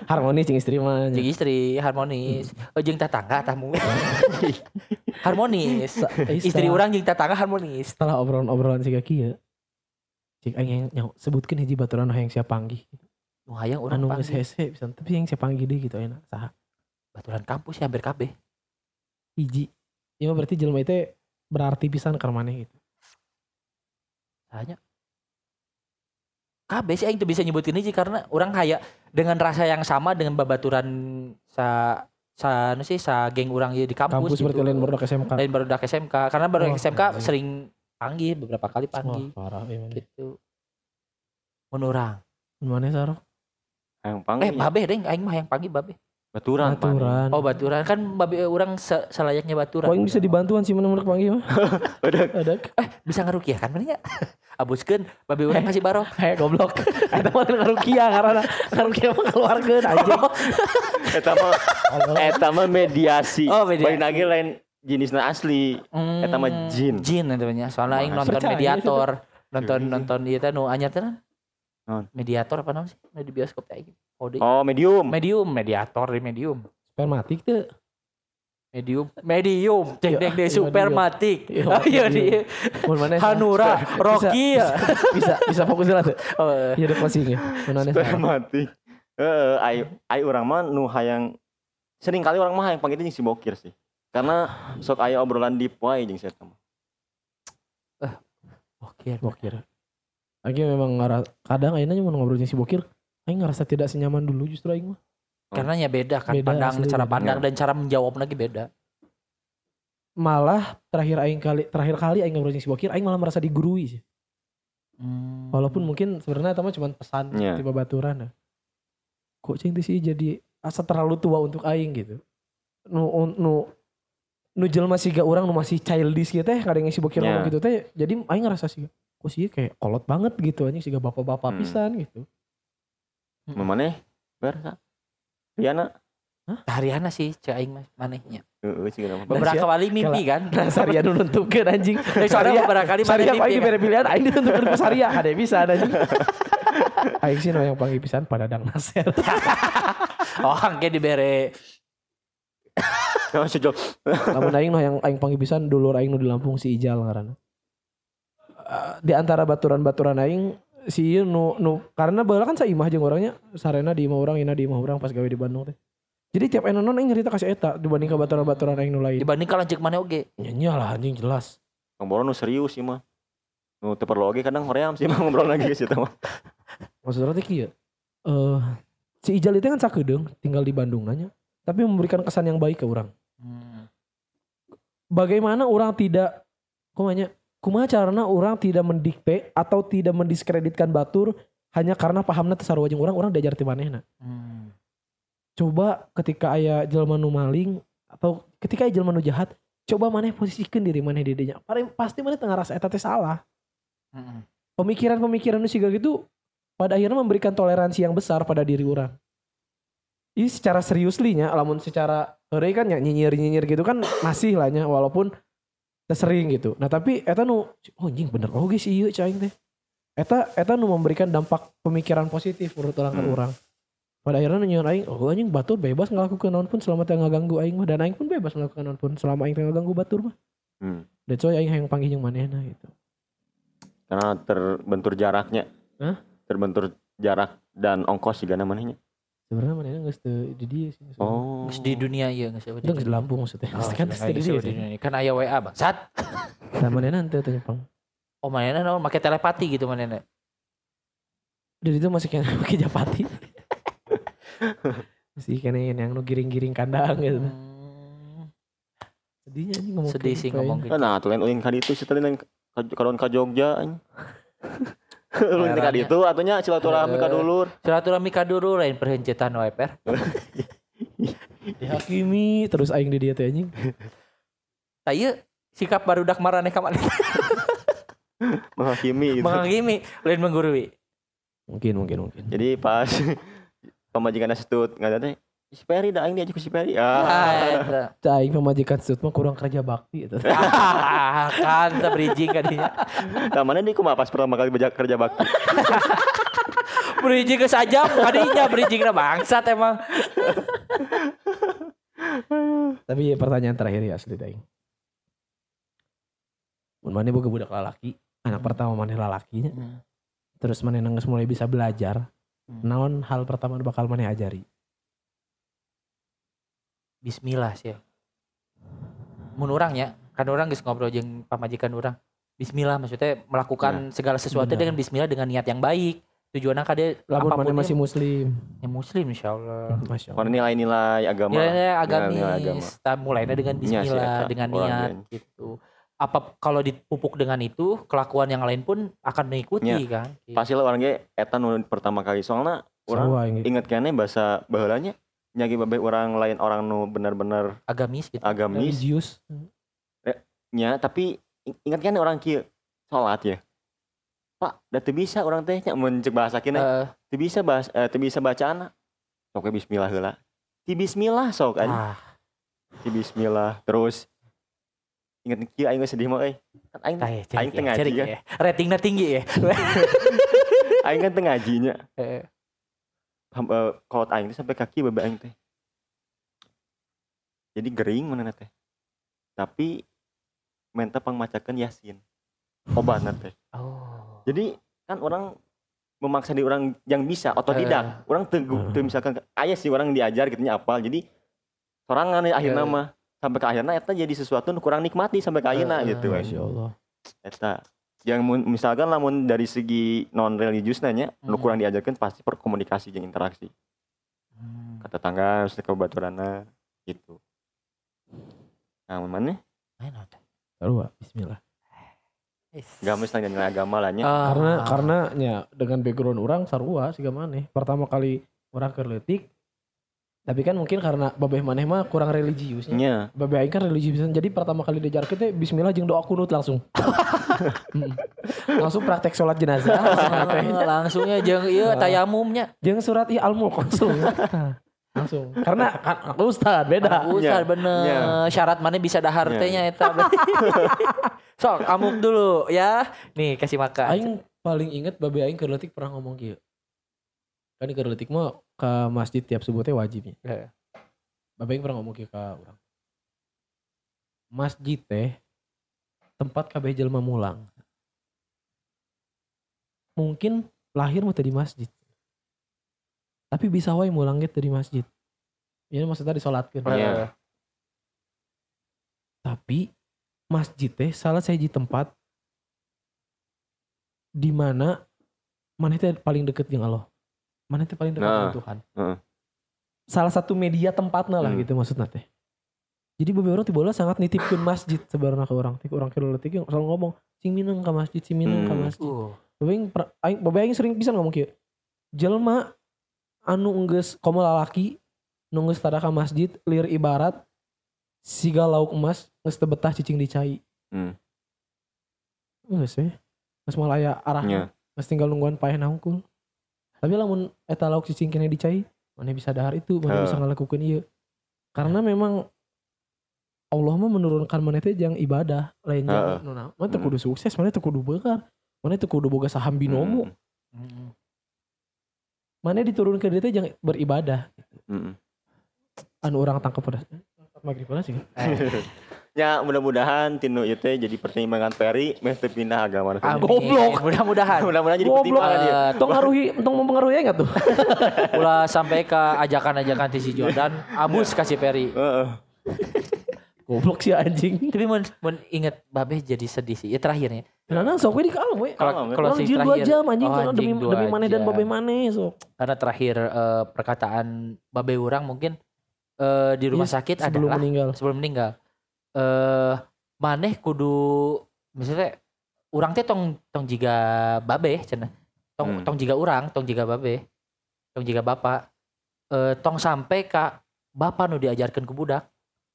Harmonis jeung istri mah. Jeung istri harmonis. Oh, jeung tetangga mungkin. harmonis. Istri orang jeung tetangga harmonis. setelah obrolan-obrolan siga kieu. Cik aing yang sebutkeun hiji baturan nu hayang siap panggih. Nu hayang urang Anu geus panggil. hese pisan tapi yang siap panggih deui gitu enak saha. Baturan kampus ya hampir kabeh. Hiji. Ieu mah berarti jelema itu berarti pisan ka maneh gitu. Hanya KB sih aing tuh bisa nyebutin ini karena orang kayak dengan rasa yang sama dengan babaturan sa sa anu sih sa geng orang di kampus, Kampus gitu. berarti lain baru SMK. lain baru dak SMK karena baru Oh, SMK sering panggil beberapa kali panggil parah ya mana. gitu mun urang Mana sarok? Yang eh panggil. babe deng aing mah yang panggil babe baturan. Baturan. oh baturan kan babe orang se- selayaknya baturan yang bisa dibantuan sih menurut panggil mah? Udah. Ada bisa ngarukiah kan mana ya abuskeun babe orang kasih barok kayak goblok. Eta mah ngarukia karena ngarukia mah keluargeun anjing. Eta mah eta mah mediasi. Oh, mediasi. Balik lagi lain jenisnya asli. Eta mah Hmm, jin. Jin namanya. Soalnya aing nonton percaya mediator. Nonton nonton ieu teh nu anyar teh. Naon? Mediator apa namanya sih? Nu di bioskop teh aing. Kode. Oh, medium. Medium, mediator di medium. Spermatik tuh. Medium, medium, cek Iya, dek deh iya, supermatik. Iya, Ayo medium. di Mun mana? Hanura, Rocky. Bisa, bisa, bisa fokus lah tuh. Oh, Iya ada closing ya. Spermatik. Heeh, ai ai urang mah nu hayang sering kali orang mah hayang panggil si bokir sih. Karena sok aya obrolan deep wae jeung eta mah. Oke. Bokir. Lagi memang ngara, kadang ayeuna mau ngobrolin si Bokir, aing ngerasa tidak senyaman dulu justru aing mah. Karena ya beda kan Beda, pandang asli cara beda. pandang dan cara menjawab lagi beda. Malah terakhir aing kali terakhir kali aing ngobrolin si Bokir, aing malah merasa digurui sih. Hmm. Walaupun mungkin sebenarnya itu mah cuma pesan Iya. tiba baturan ya. Kok cing sih jadi asa terlalu tua untuk aing gitu. Nu nu nu jelema siga orang nu masih childish gitu teh kadang si Bokir ngomong gitu teh jadi aing ngerasa sih kok sih kayak kolot banget gitu anjing sih bapak-bapak Hmm. pisan gitu. Mana? Ber, Sa? Riana. Hariana sih cek aing mah manehnya. Heeh, sih kenapa? Beberapa kali mimpi kan. Saria nu nentukeun anjing. Eh, soalnya beberapa kali Saria mimpi. aing kan. dibere pilihan aing ditentukeun ku Saria ada bisa anjing. Aing sih yang panggil pisan pada dang naser. Oh, angke dibere Oh. Lamun aing nu yang aing panggil pisan dulur aing nu di Lampung si Ijal ngaranna. Eh, di antara baturan-baturan aing si ieu nu nu karena baheula kan saimah jeung orangnya sarena di imah urang ina di imah urang pas gawe di Bandung teh. Jadi tiap aing nonton aing nyerita kasih eta dibanding ke baturan-baturan aing nu lain. dibanding kalau cek maneh oge. Nyanyi lah anjing jelas. Ngobrol nu serius sih mah. Nu teu perlu oge kadang hoream sih mah ngobrol lagi ke situ mah. Maksudnya teh kieu. Eh si Ijal itu kan sakedeung tinggal di Bandung nanya, tapi memberikan kesan yang baik ke orang. Hmm. Bagaimana orang tidak kumanya kumaha carana orang tidak mendikte atau tidak mendiskreditkan batur hanya karena pahamna teu sarua jeung orang orang diajar ti manehna. Hmm. Coba ketika aya jelema nu maling atau ketika aya jelema nu jahat, coba maneh posisikan diri maneh di dinya. Pare- Pasti maneh teu ngarasa eta teh salah. Hmm. pemikiran-pemikiran nu siga gitu pada akhirnya memberikan toleransi yang besar pada diri orang. Ini secara seriously nya, lamun secara heureuy kan ya nyinyir-nyinyir gitu kan masih lah nya walaupun sering gitu. Nah tapi eta nu oh anjing bener oge sih ieu cai teh. Eta eta nu memberikan dampak pemikiran positif menurut orang ke Hmm. orang. Pada akhirnya nunjukin aing, oh anjing batur bebas ngelakukan naon pun selama teu ngaganggu aing mah dan aing pun bebas ngelakukan naon pun selama aing teu ngaganggu batur mah. Hmm. That's why aing hayang panggil jeung manehna gitu. Karena terbentur jaraknya. Hah? Terbentur jarak dan ongkos juga namanya. Sebenarnya manehna geus teu di dieu sih. Oh. Geus di dunia ieu geus Itu di Lampung maksudnya. Oh, kan geus di dunia. Kan aya WA bangsat. Nah, manehna henteu teh Jepang. Oh manehna naon make telepati gitu manehna. Dari itu masih kena pakai japati. masih kena yang nu giring-giring kandang gitu. Hmm. Sedihnya anjing ngomong Sedih sih ngomong gitu. Nah, tuh lain ulin ka ditu sih tadi lain ka- karon ka Jogja Ulin ka ditu atunya silaturahmi ka Eh. dulur. Silaturahmi ka dulu lain perhencetan wae per. Dihakimi terus aing di dia teh anjing. Tah ieu sikap barudak maraneh ka maneh Menghakimi gitu. menghakimi lain menggurui. Mungkin mungkin mungkin. Jadi pas pemajikan astut nggak teh si Peri dah aing diajak si Peri. Ah, Ah. Cah aing pemajikan sud mah kurang kerja bakti gitu. Ah, kan teu bridging kan dinya. Tah mana di kumaha pas pertama kali bejak kerja bakti. Bridging ke sajam kadinya bridgingna bangsat emang. Tapi pertanyaan terakhir ya asli aing. Mun maneh boga budak lalaki, anak pertama maneh lalakinya, terus maneh nangis mulai bisa belajar. Hmm. Naon hal pertama bakal maneh ajari? Bismillah sih. Mun urang ya, kan orang geus ngobrol jeung pamajikan orang. Bismillah maksudnya melakukan segala sesuatu Benar. dengan bismillah dengan niat yang baik. Tujuannya kade Lamun maneh apa pun masih muslim. yang muslim insyaallah. Masya Karena nilai-nilai agama. Nilai Nilai-nilai agama. agamis, ta mulainya dengan Iya bismillah, eta. dengan Orang niat lain. gitu. Apa kalau dipupuk dengan itu, kelakuan yang lain pun akan mengikuti Iya. kan. Gitu. Pasti lah orang ge eta nu pertama kali soalnya orang yang inget kene bahasa baheulanya nyagi babe orang lain orang nu bener-bener Agamis gitu. agamis. Religius. nya tapi ing- ingat kan orang kieu salat ya? Pak, da teu bisa orang teh nya mun cek bahasa kene Eh, teu bisa bahas eh, teu bisa bacaan sok we bismillah heula. Ti bismillah sok aja ah, ti bismillah terus. Inget kieu aing sedih mah euy kan aing ya, aing ya, cerik kan ya. Ratingnya tinggi ya. aing kan teu ngaji eh, kolot aing teh sampai kaki babe aing teh. Jadi gering mana teh. Tapi menta pangmacakeun yasin. Obat teh. Oh. jadi kan orang memaksa di orang yang bisa otodidak. Orang tuh Hmm. misalkan ayah sih orang diajar gitu apal. Jadi sorangan ya akhirnya Iya. mah. Sampai ke akhirnya eta jadi sesuatu nu kurang nikmati sampai ke akhirnya Eh, gitu Masya Allah. eta yang mun- misalkan lamun dari segi non religius nanya nu Hmm. kurang diajarkan pasti perkomunikasi jeung interaksi Hmm. ke tetangga terus ke baturana gitu nah mana Main apa? Sarua, bismillah. Is. gak mesti nilai agama lah nya Ah. Karena karena ya dengan background orang sarua sih maneh. Pertama kali orang ke leutik Tapi kan mungkin karena babeh maneh mah kurang religiusnya. nya Babeh aing kan religius. Jadi pertama kali diajar kita bismillah jeung doa kunut langsung. Mm. langsung praktek sholat jenazah langsung. Ah, langsungnya jeung ieu tayamumnya. Jeung surat i al mulk langsung. langsung. Karena kan aku ustad beda. Usah Nya. bener. Nya. Syarat mana bisa dahar nya eta. Sok amuk dulu ya. Nih kasih makan. Aing paling inget babe aing keur leutik pernah ngomong kieu. Kan keur leutik mah ke masjid tiap subuh teh wajibnya. Babe aing pernah ngomong kieu ka urang. Masjid teh tempat kabeh jelema mulang. Mungkin lahir mah teu di masjid. Tapi bisa wae mulang ge teu di masjid. Ini maksudnya disolatkeun. Iya. Tapi masjid teh salah sahiji tempat di mana mana teh paling deket jeung Allah. Mana teh paling deket Nah, dengan Tuhan. heeh. Salah satu media tempatnya lah Hmm. gitu maksudnya teh. Jadi beberapa orang tiba sangat nitipkeun masjid sebenarnya ke orang. Tik orang kira letik yang selalu ngomong sing mineng ke masjid, sing ke Hmm. masjid. Uh. Babe aing per- aing babe aing sering pisan ngomong kieu. Jelma anu enggeus komo lalaki nu geus tada ka masjid lir ibarat siga lauk emas geus teu betah cicing dicai. Hmm. Geus we. Geus moal aya arah. Nya. Geus tinggal nungguan paeh nangkul. Tapi lamun eta lauk cicing kene dicai, mana bisa dahar itu, mana Heuh. bisa ngalakukeun ieu. Karena memang Allah mah menurunkan mana teh jang ibadah lain Heuh. jang nu naon. Mana teu Hmm. kudu sukses, mana teu kudu beukar. Mana teu kudu boga saham binomo. Hmm. Mana diturunkeun dia teh jang beribadah. Hmm. Anu orang tangkap pada maghrib sih. Ya mudah-mudahan tinu ieu teh jadi pertimbangan Peri meh teu pindah agama. Goblok. Mudah-mudahan. Mudah-mudahan jadi Goblok. pertimbangan dia. Eh, Tong ngaruhi, tong mempengaruhi enggak tuh? ulah sampai ke ajakan-ajakan si Jordan abus kasih Perry Heeh. Goblok sih anjing. tapi mun mun inget babe jadi sedih sih ya terakhirnya Kenapa sok we di kalem we. kalau Kalem, kalau Kalau si dua terakhir jam anjing oh, karena demi demi maneh dan babe maneh sok. karena terakhir eh, perkataan babe orang mungkin eh, di rumah Iya, sakit sebelum adalah meninggal. sebelum meninggal eh maneh kudu misalnya orang teh tong tong jiga babe cenah tong Hmm. tong jiga orang tong jiga babe tong jiga bapak eh tong sampai ka bapak nu diajarkan ke budak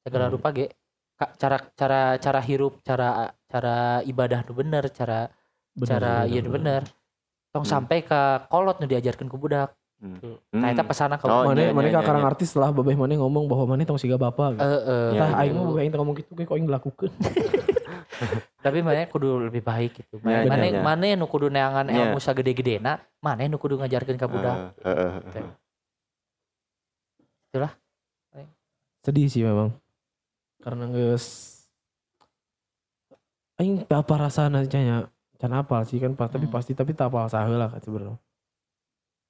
segala Hmm. rupa ge Ka- cara cara cara hirup cara cara ibadah nu bener cara cara iya nu bener tong Hmm. sampai ke kolot nu diajarkan ke budak Hmm. nah eta pesana ka Oh, Mana iya, mana iya, ka karang iya. artis setelah babeh maneh ngomong bahwa maneh tong siga bapak. Eh, Gitu. eh, Iya, Tah iya. aing mah babeh aing teh ngomong gitu ge kok aing lakukeun. tapi mana kudu lebih baik gitu Ya, mana ya, ya. mana nu kudu neangan Ya. ilmu sagede-gede na mana nu kudu ngajarkeun ka budak Heeh, heeh, heeh. Sedih sih memang. Karena geus aing teu apa rasana nya can apal sih kan pas- tapi Hmm. pasti tapi tak apal saheula kan sebenarnya.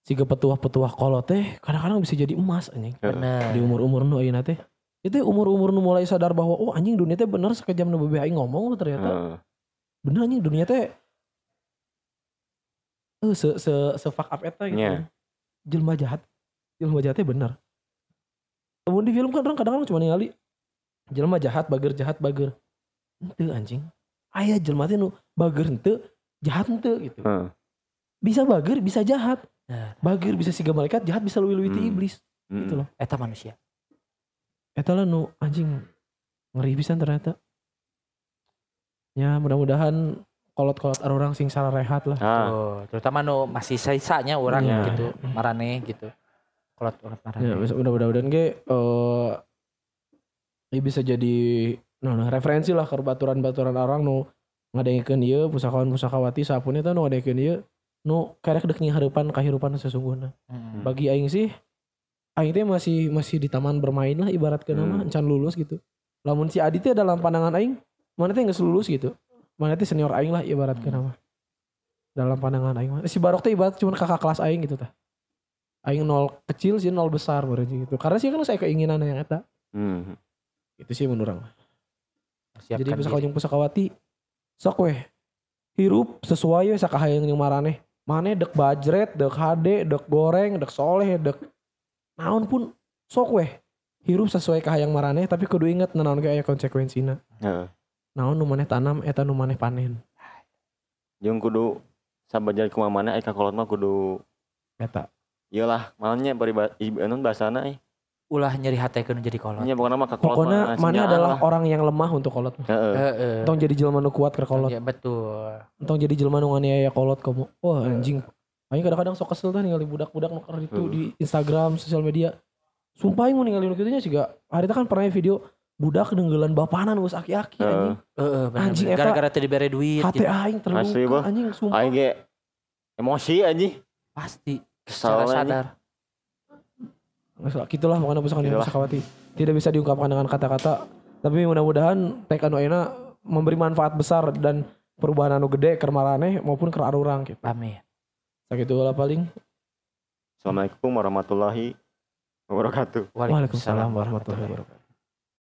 Siga petuah-petuah kolot teh kadang-kadang bisa jadi emas anjing. bener Di umur-umur nu ayeuna teh. Itu umur-umur nu mulai sadar bahwa oh anjing dunia teh bener sekejam nu babeh aing ngomong lu ternyata. Heeh. bener anjing dunia teh eh se se se fuck up eta gitu Nya. jelma jahat jelma jahatnya bener Kemudian di film kan orang kadang-kadang cuma ningali jelma jahat bager jahat bager ente anjing ayah jelma teh nu bager ente jahat ente gitu Heeh. bisa bager bisa jahat Nah. bager bisa siga malaikat jahat bisa luwi-luwi ti Hmm. iblis. Mm. gitu loh. Eta manusia. Eta lah nu anjing ngeri pisan ternyata. Ya mudah-mudahan kolot-kolot orang sing salah rehat lah. Ah, Tuh, terutama nu masih sisanya orang Iya. gitu marane gitu. Kolot kolot marane. Ya, bisa- mudah-mudahan ge eh ini bisa jadi nah, nah, referensi lah ke baturan-baturan orang nu ngadengkeun ieu pusakawan pusakawati sapunya tuh nu ngadengkeun ieu nu karek dek harapan kahirupan sesungguhna. Mm. Bagi aing sih aing teh masih masih di taman bermain lah ibarat ke nama Hmm. encan lulus gitu. Lamun si Adi teh dalam pandangan aing mana teh geus lulus gitu. Mana teh senior aing lah ibarat ke nama. Dalam pandangan aing. Si Barok teh ibarat cuma kakak kelas aing gitu tah. Aing nol kecil sih nol besar berarti gitu. Karena sih kan saya keinginan yang eta. hmm. Itu sih menurut orang. Siapkan Jadi pusaka diri. jeung pusakawati sok weh hirup sesuai sakahayang jeung Maneh dek bajret, dek HD, dek goreng, dek soleh, dek naon pun sok weh hirup sesuai kahayang maraneh tapi kudu inget naon aya konsekuensina. Heeh. Naon nu maneh tanam eta nu maneh panen. Jeung kudu sabajal kumaha mana eka kolot mah kudu Eta. iyalah malahnya bari non bahasana eh ulah nyeri hati kan jadi kolot. Nya pokoknya mah kakolot Pokoknya mah mana adalah lah. orang yang lemah untuk kolot. Heeh. Heeh. Entong jadi jelema nu kuat ke kolot. Ya betul. Entong jadi jelema nu nganiaya kolot kamu. Wah anjing. Aing kadang-kadang sok kesel tah ningali budak-budak nu itu di Instagram, sosial media. Sumpah aing mau ningali nu kitu nya siga hari kan pernah video budak denggelan bapanan geus aki-aki anjing. Heeh, Anjing, gara-gara tadi bere duit Hati gitu. aing terluka anjing sumpah. Aing ge emosi anjing. pasti Kesal sadar. Nggak salah, gitulah pokoknya pesan yang Gitulah. bisa kawati. Tidak bisa diungkapkan dengan kata-kata. Tapi mudah-mudahan tek anu ayeuna memberi manfaat besar dan perubahan anu gede ke maraneh maupun ke arurang gitu. Amin. Sakitu lah paling. Assalamualaikum warahmatullahi wabarakatuh. Waalaikumsalam warahmatullahi wabarakatuh.